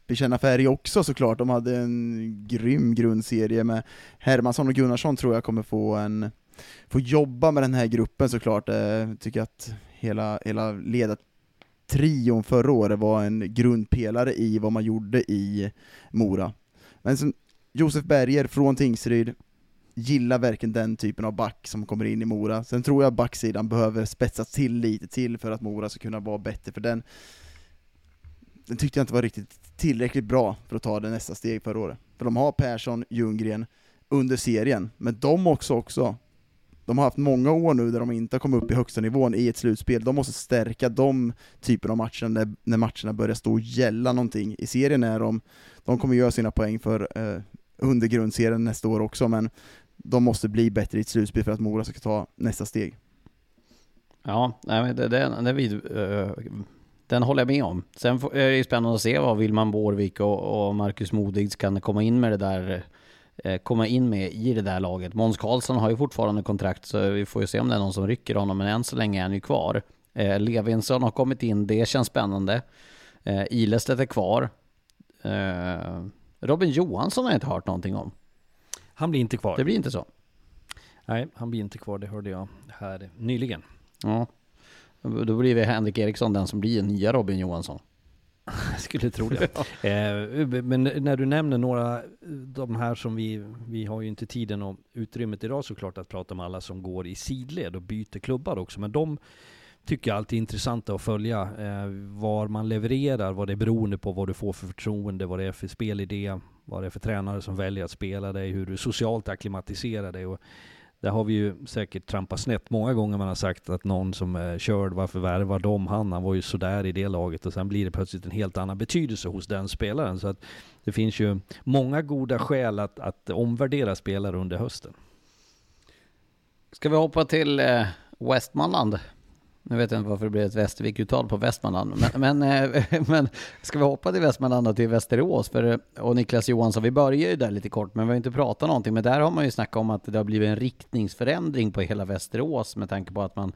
bekänna färg också såklart. De hade en grym grundserie med Hermansson och Gunnarsson tror jag kommer få en få jobba med den här gruppen såklart. Eh, jag tycker att hela, hela ledartrion förra året var en grundpelare i vad man gjorde i Mora. Men som Josef Berger från Tingsryd, gillar verkligen den typen av back som kommer in i Mora. Sen tror jag backsidan behöver spetsas till lite till för att Mora ska kunna vara bättre, för den, den tyckte jag inte var riktigt tillräckligt bra för att ta det nästa steg förra året. För de har Persson, Ljunggren under serien, men de också också de har haft många år nu där de inte har kommit upp i högsta nivån i ett slutspel. De måste stärka de typen av matcher när, när matcherna börjar stå och gälla någonting. I serien är de, de kommer göra sina poäng för eh, under grundserien nästa år också, men de måste bli bättre i ett slutspel för att Mora ska ta nästa steg. Ja, det, det, det, vid... Eh, den håller jag med om. Sen är det ju spännande att se vad Wilman Bårvik och, och Marcus Modigs kan komma in med det där eh, komma in med i det där laget. Måns Karlsson har ju fortfarande kontrakt så vi får ju se om det är någon som rycker honom men än så länge är han ju kvar. Eh, Levinsson har kommit in, det känns spännande. Eh, Ilestedt är kvar. Eh, Robin Johansson har jag inte hört någonting om. Han blir inte kvar. Det blir inte så. Nej, han blir inte kvar. Det hörde jag här nyligen. Ja. Då blir det Henrik Eriksson den som blir nya Robin Johansson. Jag skulle tro det. eh, men när du nämner några, de här som vi, vi har ju inte tiden och utrymmet idag såklart att prata om alla som går i sidled och byter klubbar också, men de tycker jag alltid är intressanta att följa. Eh, var man levererar, vad det är beroende på vad du får för förtroende, vad det är för spelidé, vad det är för tränare som väljer att spela dig, hur du socialt akklimatiserar dig. Och där har vi ju säkert trampat snett många gånger man har sagt att någon som är körd, varför värvar de han? Han var ju sådär i det laget och sen blir det plötsligt en helt annan betydelse hos den spelaren. Så att det finns ju många goda skäl att, att omvärdera spelare under hösten. Ska vi hoppa till eh, Westmanland? Nu vet jag inte varför det blev ett Västervik-uttal på Västmanland. Men, men, eh, men ska vi hoppa till Västmanland och till Västerås? För, och Niklas Johansson, vi börjar ju där lite kort, men vi har inte pratat någonting. Men där har man ju snackat om att det har blivit en riktningsförändring på hela Västerås med tanke på att man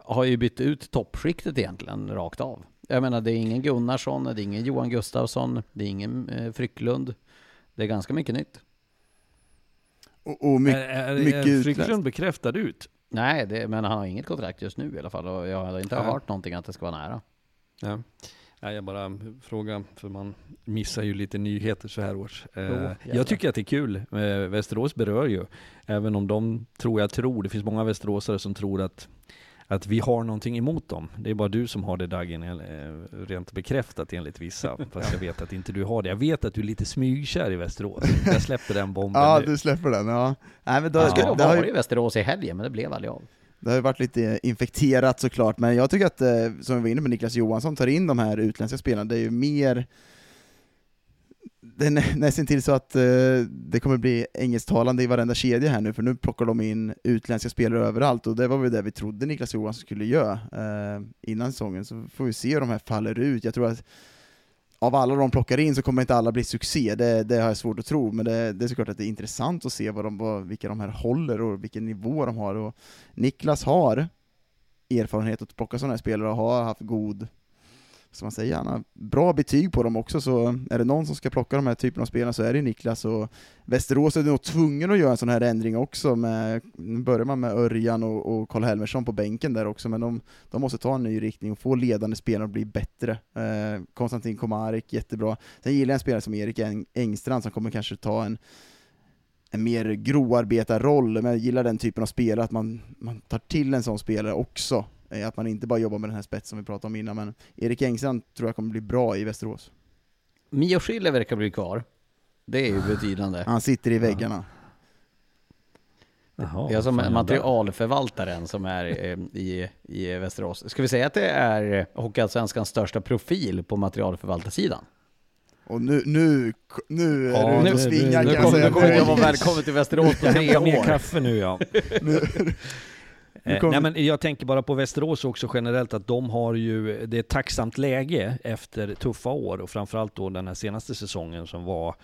har ju bytt ut toppskiktet egentligen rakt av. Jag menar, det är ingen Gunnarsson, det är ingen Johan Gustafsson, det är ingen eh, Frycklund. Det är ganska mycket nytt. Och, och my, är, är, mycket är utländskt. Frycklund bekräftad ut? Nej, det, men han har inget kontrakt just nu i alla fall och jag har inte Ja. hört någonting att det ska vara nära. Ja. Nej, jag bara frågar, för man missar ju lite nyheter så här års. Eh, jävlar. jag tycker att det är kul. Eh, Västerås berör ju, även om de tror jag tror, det finns många västeråsare som tror att att vi har någonting emot dem. Det är bara du som har det Dagen, eh, rent bekräftat enligt vissa. Fast jag vet att inte du har det. Jag vet att du är lite smygkär i Västerås. Jag släpper den bomben Ja, nu. du släpper den, ja. Nej, men då, Jag skulle ha varit i Västerås i helgen, men det blev aldrig av. det har ju varit lite infekterat såklart, men jag tycker att, eh, som vi var inne på, Niklas Johansson tar in de här utländska spelarna, det är ju mer det är nästintill så att eh, det kommer bli engelsktalande i varenda kedja här nu, för nu plockar de in utländska spelare överallt, och det var väl det vi trodde Niklas Johansson skulle göra eh, innan säsongen, så får vi se hur de här faller ut. Jag tror att av alla de plockar in så kommer inte alla bli succé, det, det har jag svårt att tro, men det, det är såklart att det är intressant att se vad de, vad, vilka de här håller och vilken nivå de har. Och Niklas har erfarenhet att plocka sådana här spelare och har haft god, som ska man säga, han har bra betyg på dem också, så är det någon som ska plocka de här typerna av spelare så är det Niklas, och Västerås är nog tvungen att göra en sån här ändring också, med, nu börjar man med Örjan och, och Karl Helmersson på bänken där också, men de, de måste ta en ny riktning och få ledande spelare att bli bättre. Eh, Konstantin Komarek, jättebra. Sen gillar jag en spelare som Erik Engstrand som kommer kanske ta en en mer grovarbetarroll, men jag gillar den typen av spelare, att man, man tar till en sån spelare också. Eh, Att man inte bara jobbar med den här spetsen som vi pratade om innan, men Erik Engstrand tror jag kommer bli bra i Västerås. Mio Schiller verkar bli kvar. Det är ju betydande. Han sitter i väggarna. Jaha, Jag som fan, jag materialförvaltaren som är eh, i, i Västerås. Ska vi säga att det är Hockeyallsvenskans största profil på materialförvaltarsidan? Och nu, nu, nu är Ja, du ute nu- och svingar nu kan jag säga. nu kommer Nu- jag vara välkommen till Västerås på tre Hämta mer år. kaffe nu ja. Eh, nej men jag tänker bara på Västerås också generellt att de har ju, det är ett tacksamt läge efter tuffa år och framförallt då den här senaste säsongen som var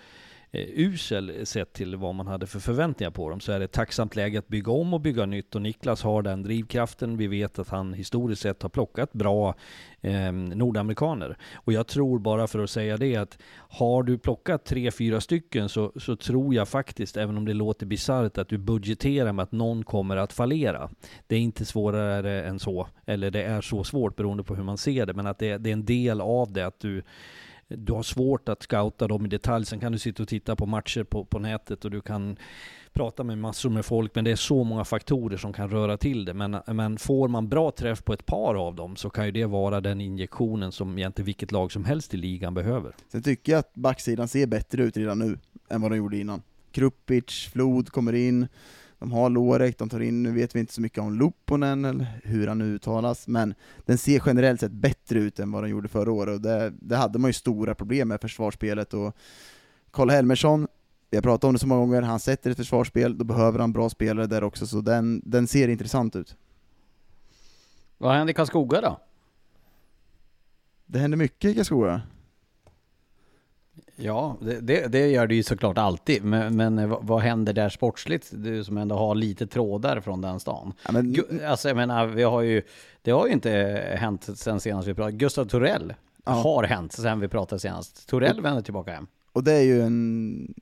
Eh, usel sett till vad man hade för förväntningar på dem så är det ett tacksamt läge att bygga om och bygga nytt och Niklas har den drivkraften. Vi vet att han historiskt sett har plockat bra eh, nordamerikaner. Och jag tror bara för att säga det att har du plockat tre, fyra stycken så, så tror jag faktiskt, även om det låter bisarrt, att du budgeterar med att någon kommer att fallera. Det är inte svårare än så, eller det är så svårt beroende på hur man ser det, men att det, det är en del av det att du du har svårt att scouta dem i detalj. Sen kan du sitta och titta på matcher på, på nätet och du kan prata med massor med folk. Men det är så många faktorer som kan röra till det. Men, men får man bra träff på ett par av dem så kan ju det vara den injektionen som egentligen vilket lag som helst i ligan behöver. Sen tycker jag att backsidan ser bättre ut redan nu än vad de gjorde innan. Krupic, Flod kommer in, de har Lorek, de tar in, nu vet vi inte så mycket om Lupponen, eller hur han nu uttalas, men den ser generellt sett bättre ut än vad den gjorde förra året, och det, det hade man ju stora problem med försvarsspelet, och Karl Helmersson, vi har pratat om det så många gånger, han sätter ett försvarsspel, då behöver han bra spelare där också, så den, den ser intressant ut. Vad händer i Karlskoga då? Det händer mycket i Karlskoga. Ja, det, det, det gör det ju såklart alltid. Men, men vad, vad händer där sportsligt? Du som ändå har lite trådar från den stan. Ja, men, Alltså jag menar, vi har ju, det har ju inte hänt sen senast vi pratade. Gustav Torell Ja. har hänt sen vi pratade senast. Torell vänder tillbaka hem. Och det är ju en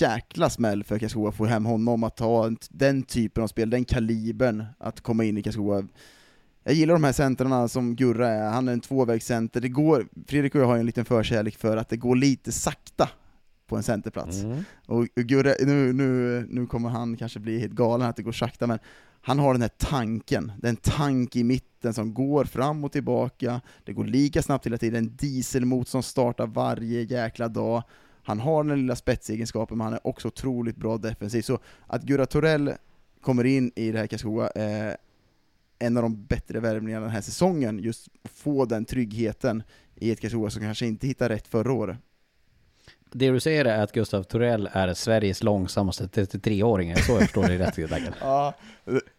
jäkla smäll för Karlskoga att få hem honom, att ha en, den typen av spel, den kalibern, att komma in i Karlskoga. Jag gillar de här centrarna som Gurra är, han är en tvåvägscenter. Det går, Fredrik och jag har en liten förkärlek för att det går lite sakta på en centerplats. Och och Gurra, nu, nu, nu kommer han kanske bli helt galen att det går sakta, men han har den här tanken, den tank i mitten som går fram och tillbaka, det går lika snabbt hela tiden, en dieselmot som startar varje jäkla dag. Han har den lilla spetsegenskapen, men han är också otroligt bra defensiv. Så att Gurra Torell kommer in i det här Karlskoga är en av de bättre värvningarna den här säsongen, just att få den tryggheten i ett Karlskoga som kanske inte hittade rätt förra året. Det du säger är att Gustav Torell är Sveriges långsammaste 33-åring, så jag förstår det rätt Daggen. Ja,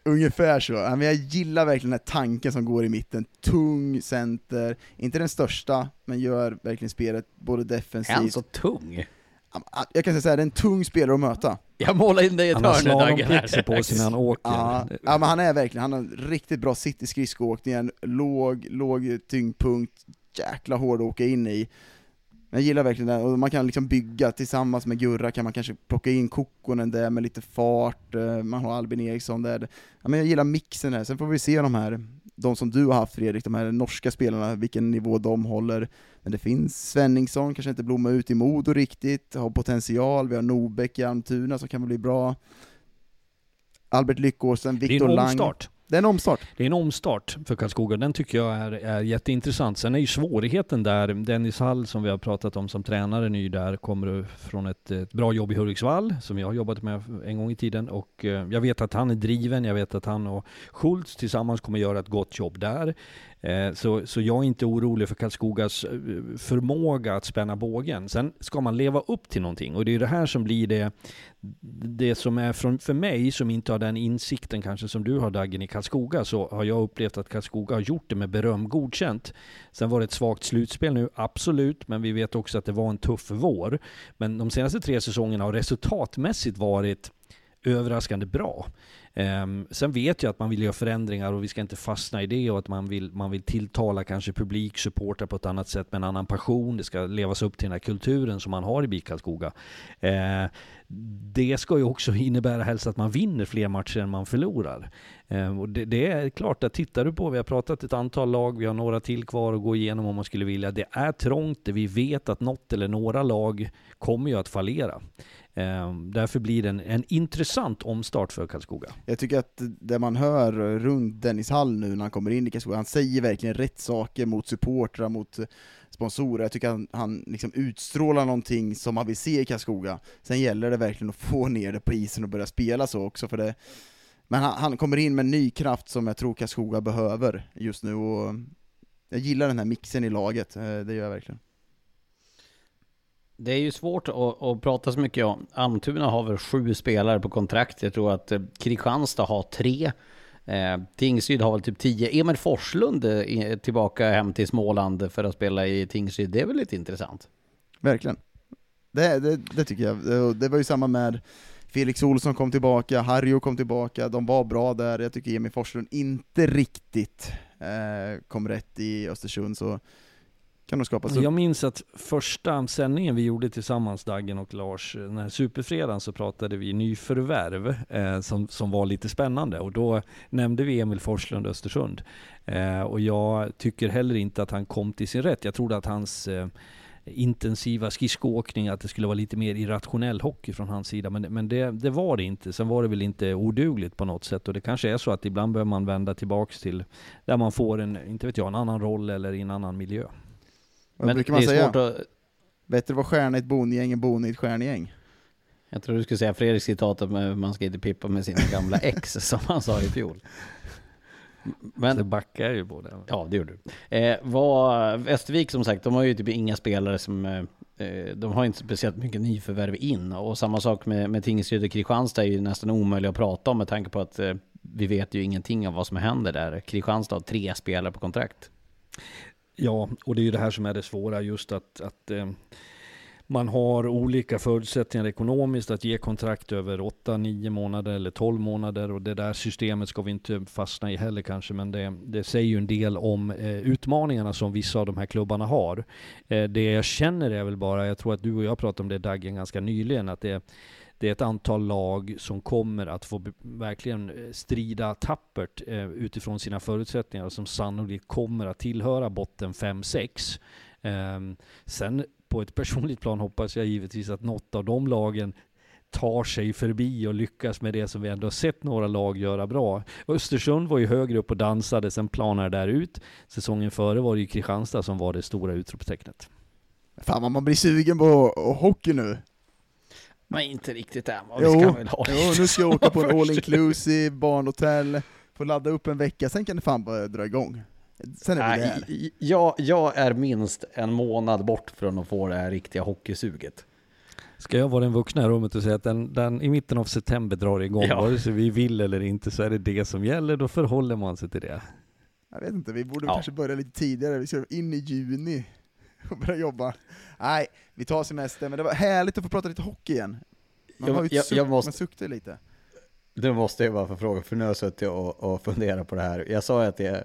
ungefär så. Men jag gillar verkligen den här tanken som går i mitten. Tung center, inte den största, men gör verkligen spelet både defensivt... Är han så tung? Jag kan säga såhär, det är en tung spelare att möta. Jag målar in dig i ett hörn Daggen. Han har på sig när han åker. Ja, ja, men han är verkligen, han har riktigt bra sitt i skridskoåkningen, låg, låg tyngdpunkt, jäkla hård att åka in i. Jag gillar verkligen det, och man kan liksom bygga tillsammans med Gurra, kan man kanske plocka in Kokkonen där med lite fart, eh, man har Albin Eriksson där. Ja, men jag gillar mixen här, sen får vi se de här, de som du har haft Fredrik, de här norska spelarna, vilken nivå de håller. Men det finns Svenningsson, kanske inte blommar ut i Modo riktigt, har potential, vi har Nobäck i Almtuna som kan bli bra. Albert Lyckåsen, Viktor Lang. Det är en omstart. Det är en omstart. Det är en omstart för Karlskoga, den tycker jag är, är jätteintressant. Sen är ju svårigheten där, Dennis Hall som vi har pratat om som tränare ny där, kommer från ett, ett bra jobb i Hudiksvall, som jag har jobbat med en gång i tiden. Och eh, jag vet att han är driven, jag vet att han och Schultz tillsammans kommer göra ett gott jobb där. Eh, så, så jag är inte orolig för Karlskogas eh, förmåga att spänna bågen. Sen ska man leva upp till någonting och det är det här som blir det, det som är från, för mig som inte har den insikten kanske som du har Daggen i Karlskoga så har jag upplevt att Karlskoga har gjort det med beröm godkänt. Sen var det ett svagt slutspel nu, absolut, men vi vet också att det var en tuff vår. Men de senaste tre säsongerna har resultatmässigt varit överraskande bra. Um, sen vet jag att man vill göra förändringar och vi ska inte fastna i det och att man vill, man vill tilltala kanske publik, supportrar på ett annat sätt med en annan passion. Det ska levas upp till den här kulturen som man har i BIK Karlskoga. Uh, ehm, det ska ju också innebära helst att man vinner fler matcher än man förlorar. Ehm, och det, det, är klart att tittar du på, vi har pratat ett antal lag, vi har några till kvar att gå igenom om man skulle vilja. Det är trångt, vi vet att något eller några lag kommer ju att fallera. Ehm, därför blir det en, en intressant omstart för Karlskoga. Jag tycker att det man hör runt Dennis Hall nu när han kommer in i Karlskoga, han säger verkligen rätt saker mot supportrar, mot sponsorer. Jag tycker att han, han liksom utstrålar någonting som man vill se i Karlskoga. Sen gäller det verkligen att få ner det på isen och börja spela så också, för det men han, han kommer in med ny kraft som jag tror Karlskoga behöver just nu, och jag gillar den här mixen i laget, eh, det gör jag verkligen. Det är ju svårt att, att, prata så mycket om. Almtuna har väl sju spelare på kontrakt. Jag tror att eh, Kristianstad har tre. Eh, Tingsryd har väl typ tio. Emil Forslund är tillbaka hem till Småland för att spela i Tingsryd. Det är väl lite intressant? Verkligen. Det, det, det tycker jag. Det, det var ju samma med Felix Olsson kom tillbaka, Harjo kom tillbaka, de var bra där. Jag tycker Emil Forslund inte riktigt eh, kom rätt i Östersund, så kan nog skapas Jag minns att första sändningen vi gjorde tillsammans, Daggen och Lars, eh, den här superfredagen så pratade vi nyförvärv eh, som, som var lite spännande och då nämnde vi Emil Forslund Östersund. Eh, och jag tycker heller inte att han kom till sin rätt. Jag trodde att hans eh, intensiva skridskoåkning, att det skulle vara lite mer irrationell hockey från hans sida. Men, men det, det, var det inte. Sen var det väl inte odugligt på något sätt. Och det kanske är så att ibland behöver man vända tillbaks till där man får en, inte vet jag, en annan roll eller i en annan miljö. Vad brukar man säga? Att... Bättre vara stjärna i ett bondgäng än bon i ett stjärngäng. Jag tror du skulle säga Fredriks citat om man ska inte pippa med sina gamla ex, som han sa i fjol. Men, det backar ju det. Ja, det gjorde du. Eh, vad, Västervik som sagt, de har ju typ inga spelare som... Eh, de har inte speciellt mycket nyförvärv in. Och samma sak med, med Tingsryd och Kristianstad är ju nästan omöjligt att prata om med tanke på att eh, vi vet ju ingenting om vad som händer där. Kristianstad har tre spelare på kontrakt. Ja, och det är ju det här som är det svåra, just att, att eh, man har olika förutsättningar ekonomiskt att ge kontrakt över 8, 9 månader eller 12 månader och det där systemet ska vi inte fastna i heller kanske, men det, det säger ju en del om eh, utmaningarna som vissa av de här klubbarna har. Eh, det jag känner är väl bara, jag tror att du och jag pratade om det Daggen ganska nyligen, att det det är ett antal lag som kommer att få verkligen eh, strida tappert eh, utifrån sina förutsättningar och som sannolikt kommer att tillhöra botten 5-6. Eh, sen på ett personligt plan hoppas jag givetvis att något av de lagen tar sig förbi och lyckas med det som vi ändå har sett några lag göra bra. Östersund var ju högre upp och dansade, sen planade där ut. Säsongen före var det ju Kristianstad som var det stora utropstecknet. Fan vad man blir sugen på hockey nu. Men inte riktigt än, vad vi ska väl ha Jo, nu ska jag åka på en all inclusive, barnhotell, få ladda upp en vecka, sen kan det fan bara dra igång. Sen är Nej, jag, jag är minst en månad bort från att få det här riktiga hockeysuget. Ska jag vara den vuxna i rummet och säga att den, den i mitten av september drar igång, Ja. vare sig vi vill eller inte så är det det som gäller, då förhåller man sig till det. Jag vet inte, vi borde Ja. kanske börja lite tidigare, vi ska in i juni och börja jobba. Nej, vi tar semester, men det var härligt att få prata lite hockey igen. Man Jag- jag- jag måste- man suktar lite. Nu måste jag bara få fråga, för nu har jag suttit och, och funderat på det här. Jag sa ju att det,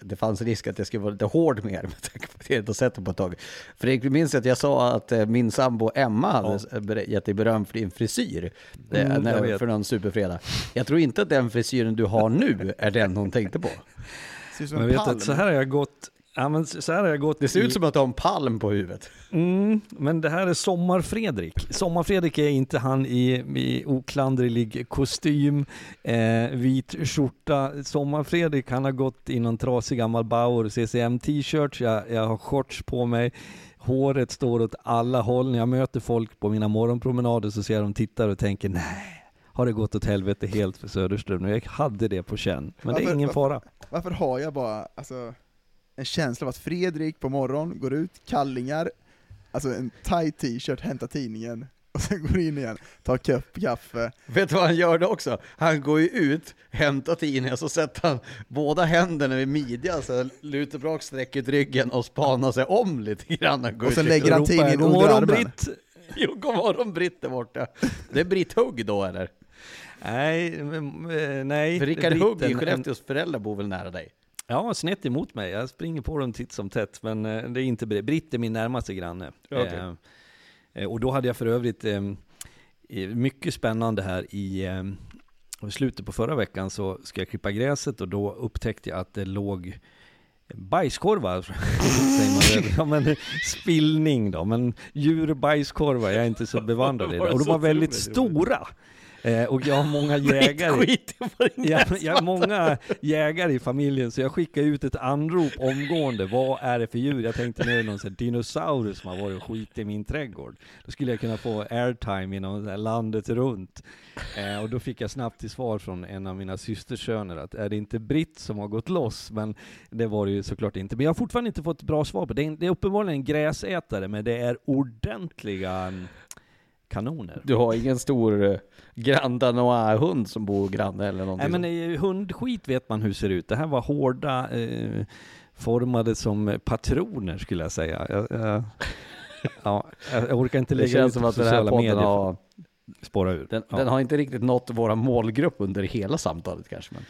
det fanns risk att jag skulle vara lite hård med er med tanke på att jag inte har sett det på ett tag. Fredrik, du minns att jag sa att eh, min sambo Emma hade gett dig beröm för din frisyr eh, Mm, jag när, för någon superfredag. Jag tror inte att den frisyren du har nu är den hon tänkte på. Ser ut som Men en vet palm. att så här har jag gått, ja men så här har jag gått Det ser i- ut som att du har en palm på huvudet. Mm, men det här är Sommar-Fredrik. Sommar-Fredrik är inte han i, i oklandrig kostym, eh, vit skjorta. Sommar-Fredrik han har gått i någon trasig gammal Bauer CCM-t-shirt, jag, jag har shorts på mig, håret står åt alla håll. När jag möter folk på mina morgonpromenader så ser jag de tittar och tänker nej, har det gått åt helvete helt för Söderström nu? Jag hade det på känn, men det är Varför- ingen fara. Varför har jag bara alltså, en känsla av att Fredrik på morgon går ut, kallingar, alltså en tight t-shirt, hämtar tidningen, och sen går in igen, tar kopp kaffe. Vet du vad han gör då också? Han går ju ut, hämtar tidningen, så sätter han båda händerna vid midjan, så lutar bak, sträcker ut ryggen och spanar sig om lite grann. Och och lägger han tidningen "God under armen. Britt!" Jo, god morgon Britt där borta. Det är Britt Hugg då eller? Nej, eh, nej. För Rickard Hugg i Skellefteås föräldrar bor väl nära dig? Ja, snett emot mig. Jag springer på dem titt som tätt, men eh, det är inte Britt. Britt är min närmaste granne. Okej. Eh, eh, och då hade jag för övrigt eh, eh, mycket spännande här i eh, slutet på förra veckan så ska jag klippa gräset och då upptäckte jag att det låg bajskorvar, säger man? Ja men spillning då, men djurbajskorvar, jag är inte så bevandrad i det. Och de var väldigt stora. Eh, och jag har många jägare. Skit Jag, jag har många jägare i familjen, så jag skickade ut ett anrop omgående. Vad är det för djur? Jag tänkte nu är det någon dinosaurus som har varit och skit i min trädgård. Då skulle jag kunna få airtime inom landet runt. Eh, och då fick jag snabbt till svar från en av mina systersöner att är det inte Britt som har gått loss? Men det var det ju såklart inte. Men jag har fortfarande inte fått ett bra svar på det. Det är, det är uppenbarligen en gräsätare, men det är ordentliga mm, kanoner. Du har ingen stor eh, Grand Danois-hund som bor granne eller någonting Nej men eh, hundskit vet man hur det ser ut. Det här var hårda, eh, formade som patroner skulle jag säga. Jag, jag, ja, jag orkar inte Det lägga känns ut som att den här sociala podden medier. har, Spåra ur. den, Ja. den har inte riktigt nått våra målgrupp under hela samtalet kanske. Men...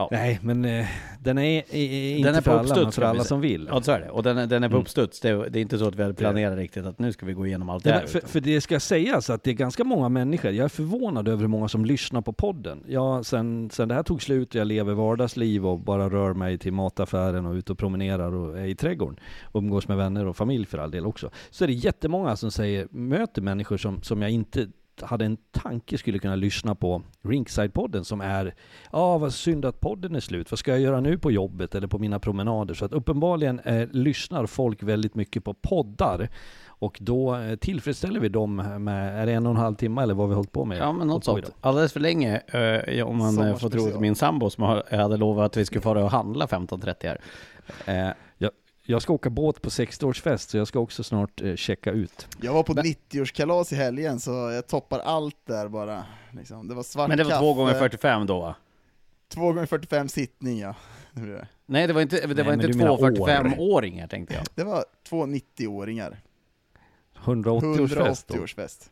Ja. Nej, men eh, den är, är inte Den är på för alla, uppstuds, men för alla som vill. Ja så är det, och den, är- den är på Mm. uppstuds. Det, är- det är inte så att vi hade planerat riktigt att nu ska vi gå igenom allt det här. för, för det ska sägas att det är ganska många människor, jag är förvånad över hur många som lyssnar på podden. Jag, sen, sen det här tog slut, jag lever vardagsliv och bara rör mig till mataffären och ut och promenerar och är i trädgården. Och umgås med vänner och familj för all del också. Så är det jättemånga som säger, möter människor som, som jag inte hade en tanke skulle kunna lyssna på Rinkside-podden som är Ja, vad synd att podden är slut. Vad ska jag göra nu på jobbet eller på mina promenader? Så att uppenbarligen eh, lyssnar folk väldigt mycket på poddar. Och då eh, tillfredsställer vi dem med, är det en och en halv timme eller vad vi har hållit på med? Ja men något sånt. Alldeles för länge, eh, om man eh, får tro min sambo som har, jag hade lovat att vi skulle fara och handla 15.30 här. Eh, Jag, jag ska åka båt på 60-årsfest så jag ska också snart eh, checka ut. Jag var på 90-årskalas i helgen, så jag toppar allt där bara. Liksom. Det var svart men det var kaffe, två gånger 45 då va? två gånger 45 sittning ja. Nej det var inte, det Nej, var inte två 45-åringar tänkte jag. Det var två 90-åringar. 180-årsfest då. 180-årsfest.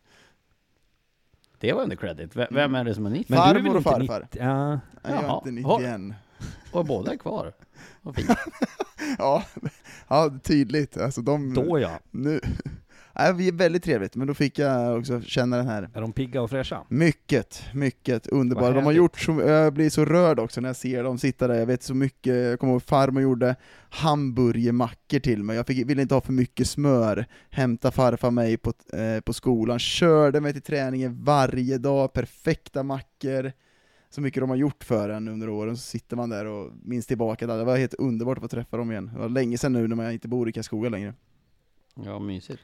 Det var under credit. V- Vem är det som är 90? Men du är väl Farmor och farfar. 90? Ja, Nej, jag är inte Ha. 91. Och båda är kvar. Vad fint. Ja, ja, tydligt. Alltså de... då ja. Nu. Vi är väldigt trevligt, men då fick jag också känna den här Är de pigga och fräscha? Mycket, mycket underbara. De har gjort så, jag blir så rörd också när jag ser dem sitta där, jag vet så mycket, jag kommer ihåg farmor gjorde hamburgermackor till mig, jag fick, ville inte ha för mycket smör, hämta farfar mig på, eh, på skolan, körde mig till träningen varje dag, perfekta mackor, så mycket de har gjort för en under åren, så sitter man där och minns tillbaka, där. det var helt underbart att få träffa dem igen, det var länge sedan nu när man inte bor i Karlskoga längre. Ja, mysigt.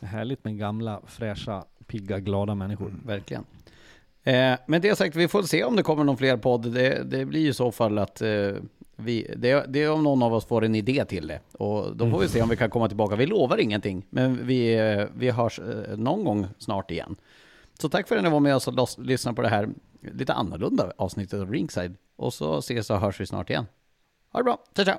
Härligt med gamla, fräscha, pigga, glada människor. Verkligen. Eh, men det sagt, vi får se om det kommer någon fler podd. Det, det blir ju i så fall att eh, vi, det, det är om någon av oss får en idé till det. Och då får vi se om vi kan komma tillbaka. Vi lovar ingenting, men vi, eh, vi hörs eh, någon gång snart igen. Så tack för att ni var med oss och lyssnade på det här lite annorlunda avsnittet av Ringside. Och så ses och hörs vi snart igen. Ha det bra, ciao ciao!